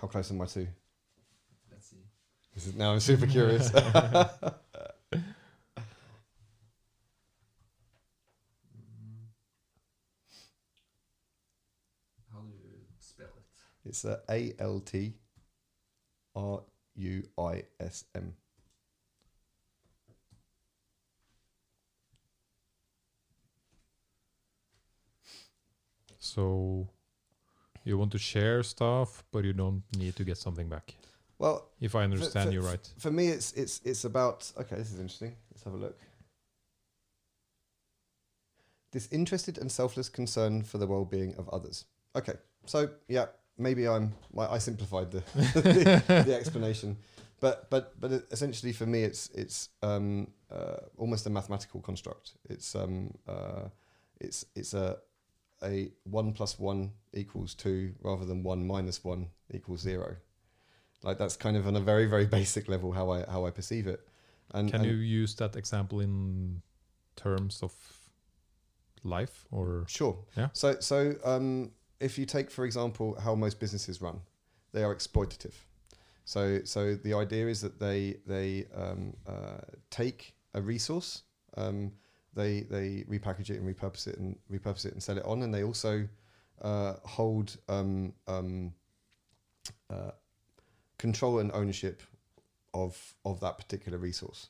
how close am I to? Let's see. This is, now I'm super curious. Mm. How do you spell it? It's uh, A L T R U I S M. So you want to share stuff, but you don't need to get something back. Well, If I understand for- you right. for me, it's it's it's about okay. This is interesting. Let's have a look. Disinterested and selfless concern for the well-being of others. Okay, so yeah, maybe I'm I I simplified the the, the explanation, but but but essentially for me, it's it's um, uh, almost a mathematical construct. It's um uh, it's it's a a one plus one equals two rather than one minus one equals zero. Like that's kind of on a very very basic level how I how I perceive it. And Can and you use that example in terms of life or Sure. Yeah. So so um, if you take for example how most businesses run, they are exploitative. So so the idea is that they they um, uh, take a resource, um, they they repackage it and repurpose it and repurpose it and sell it on, and they also uh, hold um, um, uh, control and ownership of of that particular resource.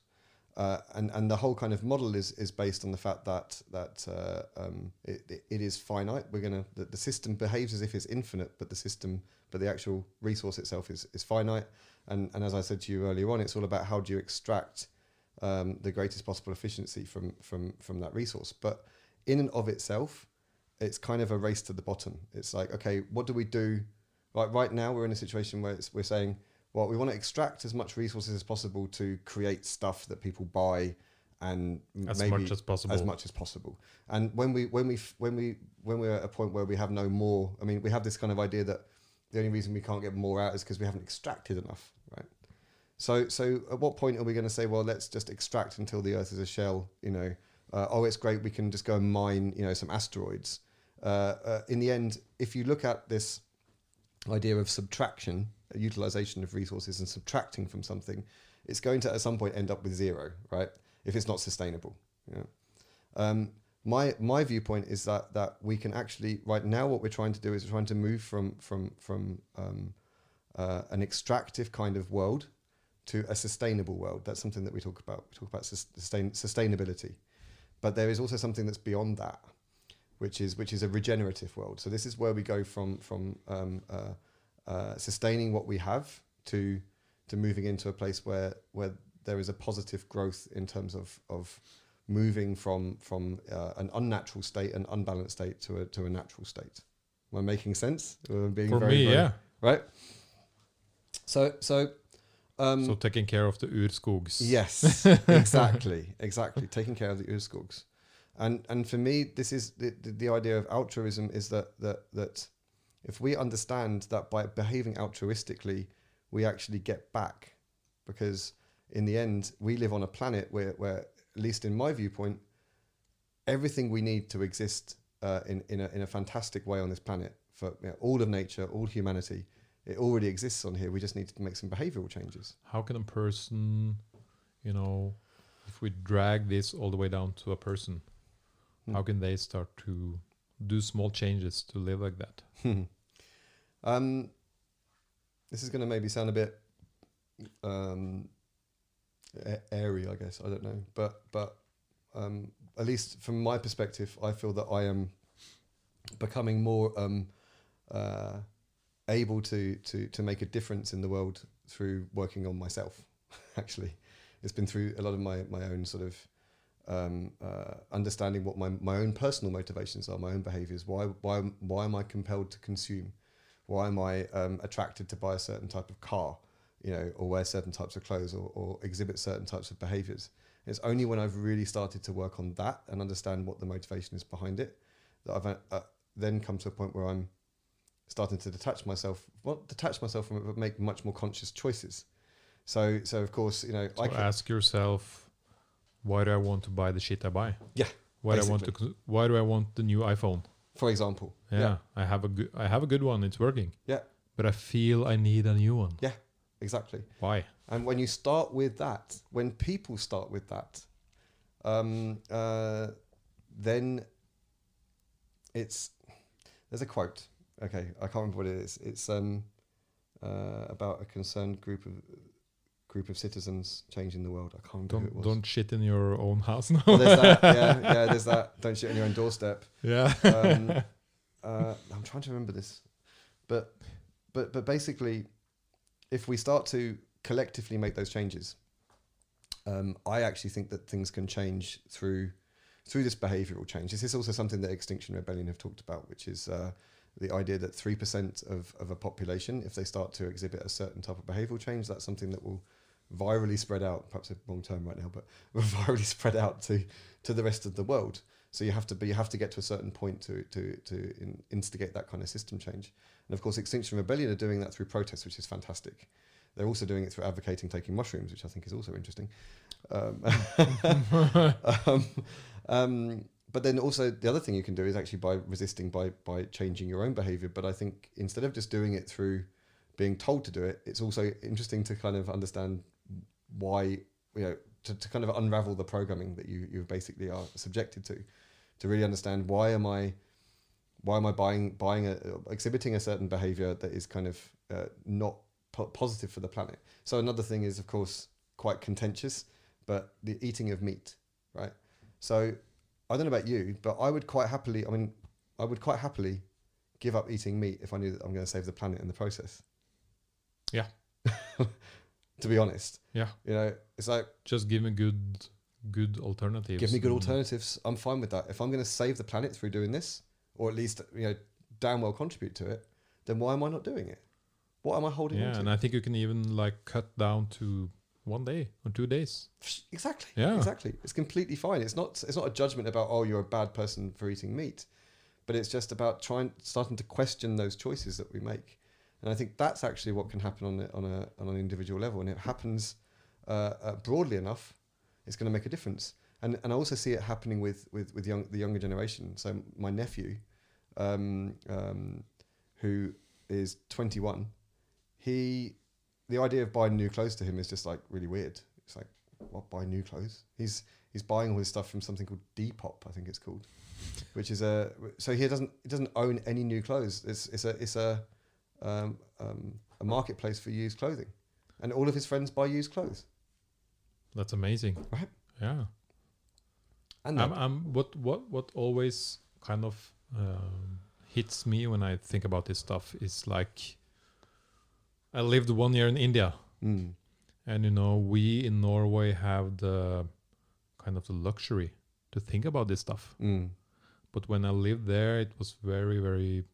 Uh, and and the whole kind of model is is based on the fact that that uh, um, it, it, is finite. We're gonna the, the system behaves as if it's infinite, but the system but the actual resource itself is is finite. And and as I said to you earlier on, it's all about how do you extract um, the greatest possible efficiency from from from that resource. But in and of itself, it's kind of a race to the bottom. It's like okay, what do we do? Like right now, we're in a situation where we're saying well, we want to extract as much resources as possible to create stuff that people buy and as maybe much as possible? as much as possible. And when we when we when we when we're at a point where we have no more, I mean, we have this kind of idea that the only reason we can't get more out is because we haven't extracted enough, right? So so at what point are we going to say, well, let's just extract until the Earth is a shell? You know, uh, oh, it's great, we can just go and mine, you know, some asteroids. Uh, uh, in the end, if you look at this idea of subtraction, utilization of resources, and subtracting from something, it's going to at some point end up with zero, right? If it's not sustainable. Yeah. Um, my my viewpoint is that that we can actually right now what we're trying to do is we're trying to move from from from um, uh, an extractive kind of world to a sustainable world. That's something that we talk about. We talk about sustain, sustainability, but there is also something that's beyond that, which is which is a regenerative world. So this is where we go from from um, uh, uh, sustaining what we have to to moving into a place where where there is a positive growth in terms of of moving from from uh, an unnatural state, an unbalanced state to a to a natural state. Am I making sense? Am being For very, me, very- yeah. Right. So so. Um, so taking care of the urskogs. Yes, exactly, exactly. Taking care of the urskogs, and and for me, this is the, the, the idea of altruism is that that that if we understand that by behaving altruistically, we actually get back, because in the end, we live on a planet where where at least in my viewpoint, everything we need to exist uh, in in a in a fantastic way on this planet for you know, all of nature, all humanity. It already exists on here. We just need to make some behavioral changes. How can a person, you know, if we drag this all the way down to a person, Hmm. how can they start to do small changes to live like that? Um, this is going to maybe sound a bit um, airy, I guess. I don't know, but but um, at least from my perspective, I feel that I am becoming more um, uh, able to to to make a difference in the world through working on myself. Actually, it's been through a lot of my my own sort of um, uh, understanding what my my own personal motivations are, my own behaviors. Why why why am I compelled to consume? Why am I um, attracted to buy a certain type of car? You know, or wear certain types of clothes, or, or exhibit certain types of behaviors. It's only when I've really started to work on that and understand what the motivation is behind it that I've uh, then come to a point where I'm starting to detach myself, well, detach myself from it, but make much more conscious choices. So, so of course, you know, So I can, ask yourself, why do I want to buy the shit I buy? Yeah, Why do I want to? Why do I want the new iPhone? For example, Yeah, I have a good. I have a good one. It's working. Yeah. But I feel I need a new one. Yeah, exactly. Why? And when you start with that, when people start with that, um, uh, then it's there's a quote. Okay, I can't remember what it is. It's um, uh, about a concerned group of group of citizens changing the world. I can't remember who it Don't was. don't shit in your own house now. Well, there's that. Yeah, yeah. There's that. Don't shit on your own doorstep. yeah. Um, uh, I'm trying to remember this, but but but basically, if we start to collectively make those changes, um, I actually think that things can change through through this behavioural change. This is also something that Extinction Rebellion have talked about, which is uh, the idea that three percent of of a population, if they start to exhibit a certain type of behavioural change, that's something that will virally spread out. Perhaps a wrong term right now, but virally spread out to to the rest of the world. So you have to be, you have to get to a certain point to to to in, instigate that kind of system change. And of course, Extinction Rebellion are doing that through protests, which is fantastic. They're also doing it through advocating taking mushrooms, which I think is also interesting. Um, um, um, but then also the other thing you can do is actually by resisting by by changing your own behavior. But I think instead of just doing it through being told to do it, it's also interesting to kind of understand why you know to, to kind of unravel the programming that you you basically are subjected to, to really understand why am I why am I buying buying a exhibiting a certain behavior that is kind of uh, not po- positive for the planet. So another thing is of course quite contentious, but the eating of meat, right? So I don't know about you, but I would quite happily. I mean, I would quite happily give up eating meat if I knew that I'm going to save the planet in the process. Yeah. to be honest, Yeah. you know, it's like Just give me good good alternatives. give me good alternatives. I'm fine with that. If I'm going to save the planet through doing this, or at least you know, damn well contribute to it, then why am I not doing it? What am I holding Yeah, and? I think you can even like cut down to one day or two days. Exactly. Yeah. Exactly. It's completely fine. It's not. It's not a judgment about oh you're a bad person for eating meat, but it's just about trying starting to question those choices that we make. And I think that's actually what can happen on on a on an individual level, and it happens uh, uh, broadly enough, it's going to make a difference. And and I also see it happening with with with young the younger generation. So my nephew, um, um, who is 21, he the idea of buying new clothes to him is just like really weird. It's like what buy new clothes? He's he's buying all his stuff from something called Depop, I think it's called, which is a so he doesn't he doesn't own any new clothes. It's it's a it's a um, um, a marketplace for used clothing, and all of his friends buy used clothes. That's amazing. Right. Yeah. And I'm, I'm what what what always kind of um, hits me when I think about this stuff is like I lived one year in India, Mm, and you know we in Norway have the kind of the luxury to think about this stuff. mm, But when I lived there, it was very very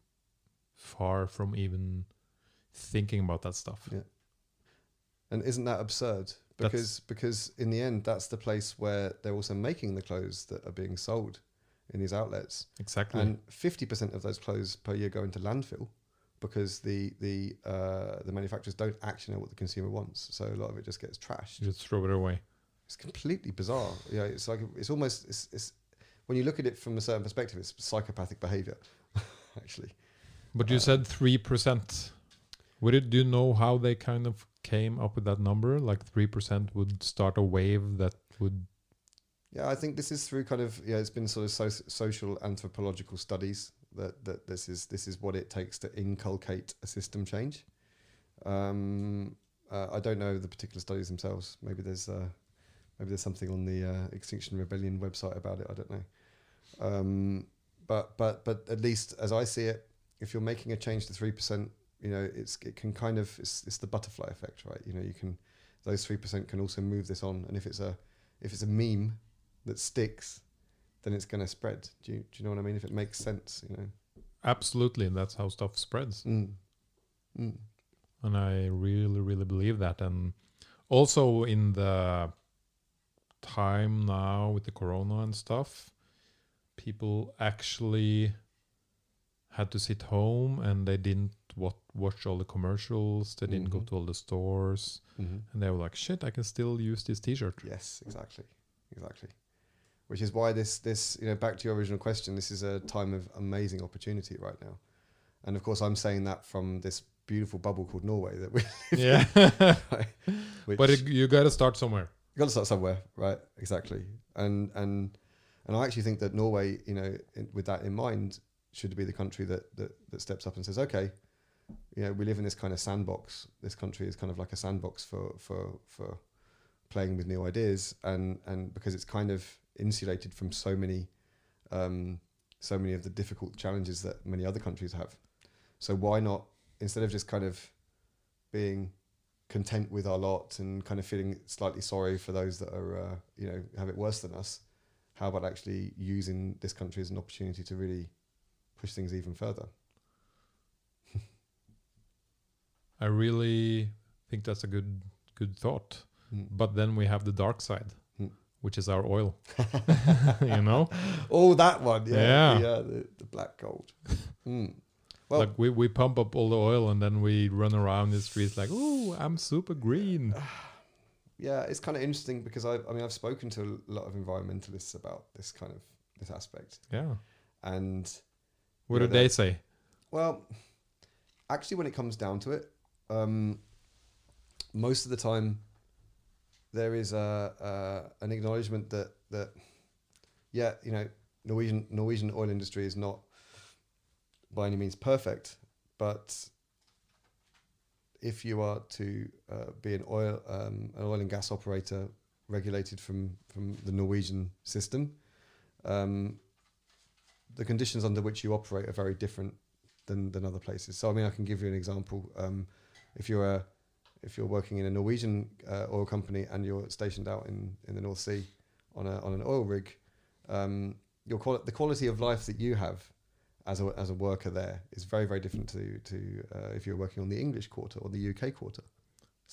far from even thinking about that stuff. Yeah. and isn't that absurd? That's- Because because in the end, that's the place where they're also making the clothes that are being sold in these outlets. Exactly. and fifty percent of those clothes per year go into landfill because the the uh, the manufacturers don't actually know what the consumer wants, so a lot of it just gets trashed. you just throw it away. It's completely bizarre. Yeah, it's like it's almost it's, it's when you look at it from a certain perspective, it's psychopathic behavior, actually. But you Uh, said three percent. Would it? Do you know how they kind of came up with that number? Like three percent would start a wave that would. Yeah, I think this is through kind of yeah, it's been sort of so- social anthropological studies that that this is this is what it takes to inculcate a system change. Um, uh, I don't know the particular studies themselves. Maybe there's uh, maybe there's something on the uh, Extinction Rebellion website about it. I don't know. Um, but but but at least as I see it, if you're making a change to three percent, you know, it's it can kind of it's it's the butterfly effect, right? You know, you can those three percent can also move this on, and if it's a if it's a meme that sticks, then it's going to spread. Do you do you know what I mean? If it makes sense, you know. Absolutely, and that's how stuff spreads. Mm. Mm. and I really, really believe that. And also in the time now with the corona and stuff, people actually had to sit home and they didn't wat- watch all the commercials. They didn't go Mhm. to all the stores, hmm and they were like, "Shit, I can still use this T-shirt." Yes, exactly, exactly. Which is why this this you know back to your original question. This is a time of amazing opportunity right now, and of course I'm saying that from this beautiful bubble called Norway that we. yeah, right, but it, you got to start somewhere. you got to start somewhere, right? Exactly, and and and I actually think that Norway, you know, in, with that in mind, should be the country that that that steps up and says, okay, you know, we live in this kind of sandbox. This country is kind of like a sandbox for for for playing with new ideas, and and because it's kind of insulated from so many um, so many of the difficult challenges that many other countries have. So why not instead of just kind of being content with our lot and kind of feeling slightly sorry for those that are uh, you know have it worse than us how about actually using this country as an opportunity to really push things even further I really think that's a good good thought. But then we have the dark side, Hmm. which is our oil. you know, oh that one yeah Yeah. yeah the, the black gold Mm. well like we, we pump up all the oil and then we run around the streets like, "Oh, I'm super green." yeah it's kind of interesting because I, I mean I've spoken to a lot of environmentalists about this kind of this aspect Yeah. and What did they say? Well, actually, when it comes down to it, um, most of the time there is a, a an acknowledgement that that yeah, you know, Norwegian Norwegian oil industry is not by any means perfect, but if you are to uh, be an oil um, an oil and gas operator regulated from from the Norwegian system, um, the conditions under which you operate are very different than than other places. So I mean, I can give you an example. Um, if you're a if you're working in a Norwegian uh, oil company and you're stationed out in, in the North Sea on a on an oil rig, um, your quali- the quality of life that you have as a as a worker there is very very different to to uh, if you're working on the English quarter or the UK quarter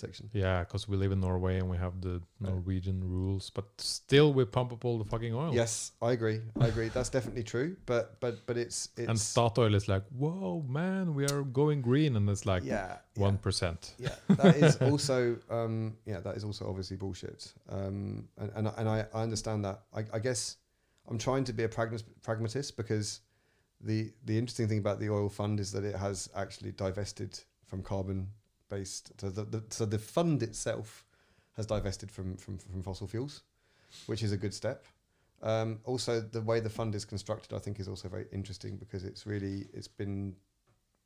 section. Yeah, because we live in Norway and we have the Norwegian rules, but still we pump up all the fucking oil. Yes, I agree. I agree. That's definitely true. But but but it's it's And Statoil is like, "Whoa, man, we are going green," and it's like yeah yeah. one percent. yeah, that is also um, yeah, that is also obviously bullshit. Um, and and, I- and I, I understand that. I, I guess I'm trying to be a pragmatist because the the interesting thing about the oil fund is that it has actually divested from carbon based. So the, the so the fund itself has divested from from, from fossil fuels, which is a good step. Um, also, the way the fund is constructed, I think, is also very interesting because it's really it's been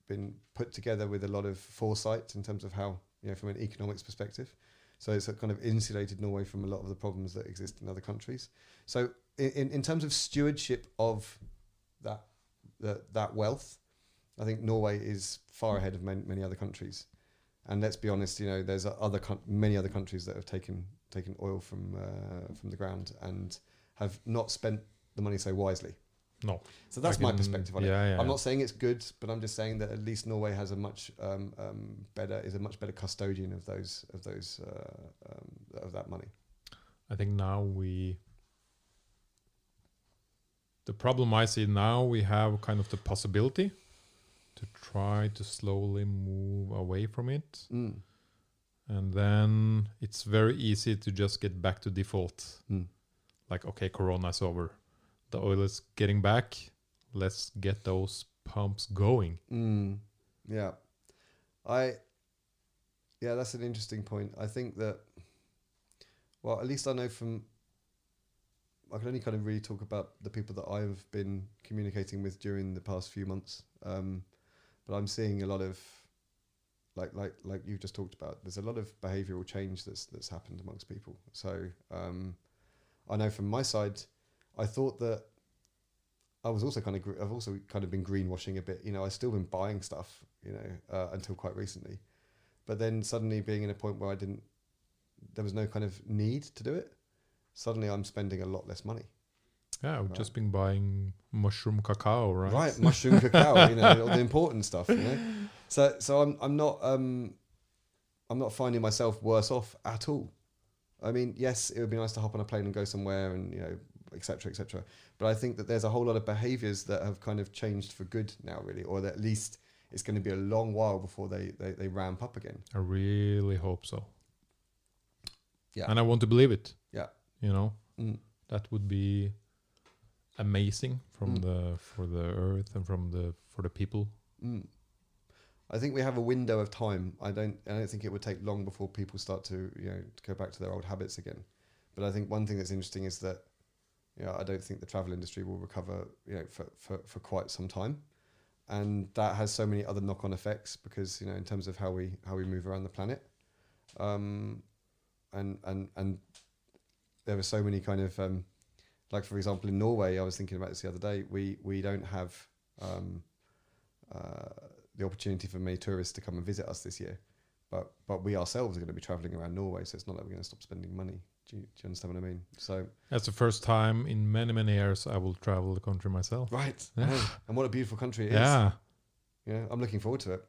been put together with a lot of foresight in terms of how you know from an economics perspective. So it's kind of insulated Norway from a lot of the problems that exist in other countries. So in, in, terms of stewardship of that that that wealth, I think Norway is far ahead of many, many other countries. And let's be honest, you know, there's other many other countries that have taken taken oil from uh, from the ground and have not spent the money so wisely. No. So that's I my perspective on it. yeah, yeah. I'm not saying it's good, but I'm just saying that at least Norway has a much um, um, better is a much better custodian of those of those uh, um, of that money. I think now we. The problem I see now, we have kind of the possibility to try to slowly move away from it. Mm. And then it's very easy to just get back to default. Mm. Like, okay, Corona's over. The oil is getting back. Let's get those pumps going. Mm. Yeah, I. Yeah, that's an interesting point. I think that. Well, at least I know from. I can only kind of really talk about the people that I've been communicating with during the past few months. Um, but I'm seeing a lot of, like like like you just talked about. There's a lot of behavioural change that's that's happened amongst people. So um, I know from my side, I thought that I was also kind of I've also kind of been greenwashing a bit. You know, I've still been buying stuff. you know, uh, until quite recently. But then suddenly being in a point where I didn't, there was no kind of need to do it. Suddenly I'm spending a lot less money. Yeah, I've Right. just been buying mushroom cacao, right? Right, mushroom cacao, you know, all the important stuff, you know. So, so I'm, I'm not, um, I'm not finding myself worse off at all. I mean, yes, it would be nice to hop on a plane and go somewhere, and you know, etc., etc. But I think that there's a whole lot of behaviours that have kind of changed for good now, really, or that at least it's going to be a long while before they, they, they ramp up again. I really hope so. Yeah. And I want to believe it. Yeah. You know, Mm. that would be amazing from Mm. the for the earth and from the for the people. Mm. I think we have a window of time. I don't. I don't think it would take long before people start to, you know, to go back to their old habits again. But I think one thing that's interesting is that, you know, I don't think the travel industry will recover, you know, for, for, for quite some time, and that has so many other knock-on effects because you know, in terms of how we how we move around the planet, um, and and and there are so many kind of um, like for example in Norway, I was thinking about this the other day. We we don't have um, uh, the opportunity for many tourists to come and visit us this year, but but we ourselves are going to be traveling around Norway, so it's not like we're going to stop spending money. Do you, do you understand what I mean? So That's the first time in many many years I will travel the country myself. right, Yeah. and what a beautiful country it is. Yeah. yeah, I'm looking forward to it.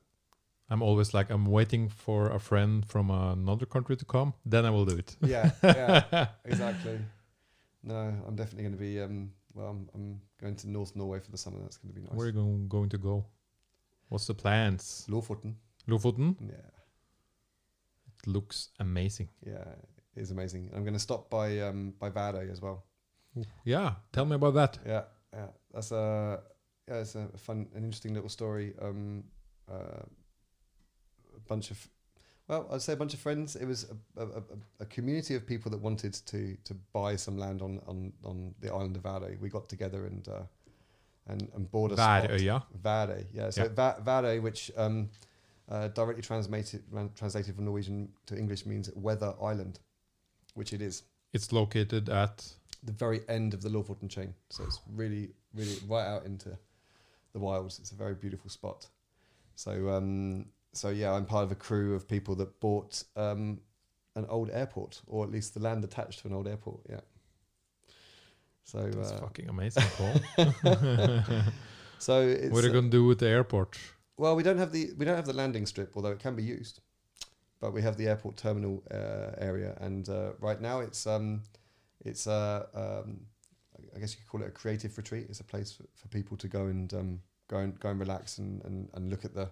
I'm always like I'm waiting for a friend from another country to come, then I will do it. Yeah, yeah, exactly. No, I'm definitely going to be. Um, well, I'm, I'm going to North Norway for the summer. That's going to be nice. Where are you going, going to go? What's the plans? Lofoten. Lofoten? Yeah, It looks amazing. yeah, it is amazing. I'm going to stop by um, by Værøy as well. Yeah, tell me about that. Yeah, yeah, that's a yeah, it's a fun, an interesting little story. Um, uh, a bunch of, well, I'd say a bunch of friends. It was a, a, a, a community of people that wanted to to buy some land on on, on the island of Værøy. We got together and uh, and and bought a spot. Väröja. Værøy, yeah. So Yeah. Which um, uh, directly translated translated from Norwegian to English means weather island, which it is It's located at the very end of the Lofoten chain. So it's really, really right out into the wilds. It's a very beautiful spot. So, um, so yeah, I'm part of a crew of people that bought um, an old airport, or at least the land attached to an old airport. Yeah. So, That's uh, fucking amazing, Paul. so it's, what are you gonna do with the airport? well, we don't have the we don't have the landing strip, although it can be used. But we have the airport terminal uh, area, and uh, right now it's um, it's uh, um, I guess you could call it a creative retreat. It's a place for, for people to go and um, go and go and relax and, and, and look at the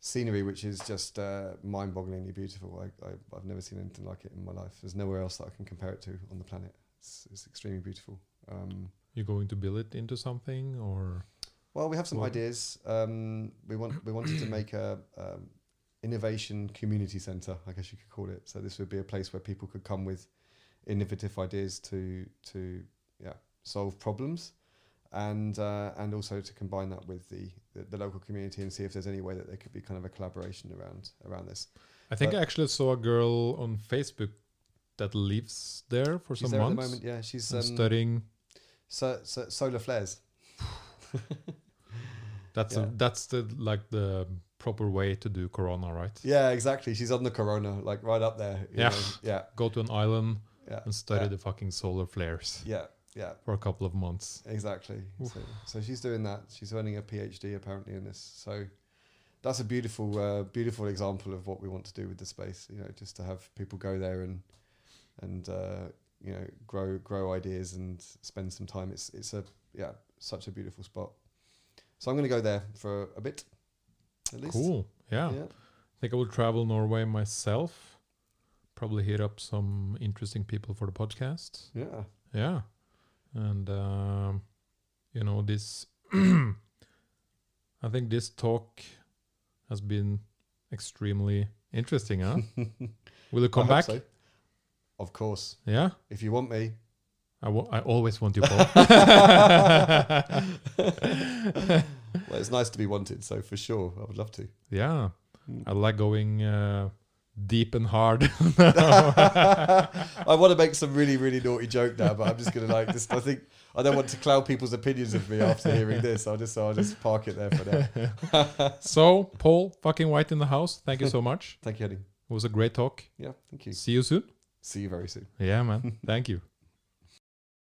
scenery, which is just uh, mind-bogglingly beautiful. I, I I've never seen anything like it in my life. There's nowhere else that I can compare it to on the planet. It's, it's extremely beautiful. Um, You going to build it into something or Well, we have some Well- ideas. Um, we want we wanted to make a um, innovation community center, I guess you could call it. So this would be a place where people could come with innovative ideas to to yeah solve problems, and uh, and also to combine that with the, the the local community and see if there's any way that there could be kind of a collaboration around around this. I think But- I actually saw a girl on Facebook that lives there for some there at the months moment. Yeah, she's um, studying. so, so, solar flares. That's yeah. a, that's the like the proper way to do Corona, right? Yeah, exactly. She's on the corona, like right up there. you Yeah. know. yeah, Go to an island yeah, and study yeah, the fucking solar flares yeah, yeah. for a couple of months. Exactly. So, so she's doing that. She's earning a PhD apparently in this. So that's a beautiful, uh, beautiful example of what we want to do with the space. You know, just to have people go there and and uh, you know grow grow ideas and spend some time. It's it's a yeah such a beautiful spot. So I'm going to go there for a bit. At least. Cool. Yeah. Yeah. I think I will travel Norway myself. Probably hit up some interesting people for the podcast. Yeah. Yeah. And um, you know this I think this talk has been extremely interesting, huh? Will you come back? so. Of course. Yeah. If you want me. I I always want you, Paul. Well, it's nice to be wanted. So for sure, I would love to. yeah. I like going uh, deep and hard. I want to make some really, really naughty joke now, but I'm just gonna like just. I think I don't want to cloud people's opinions of me after hearing this. I'll just, I'll just park it there for now. So, Paul, fucking white in the house. Thank you so much. Thank you, Henning. It was a great talk. Yeah, thank you. See you soon. See you very soon. Yeah, man. Thank you.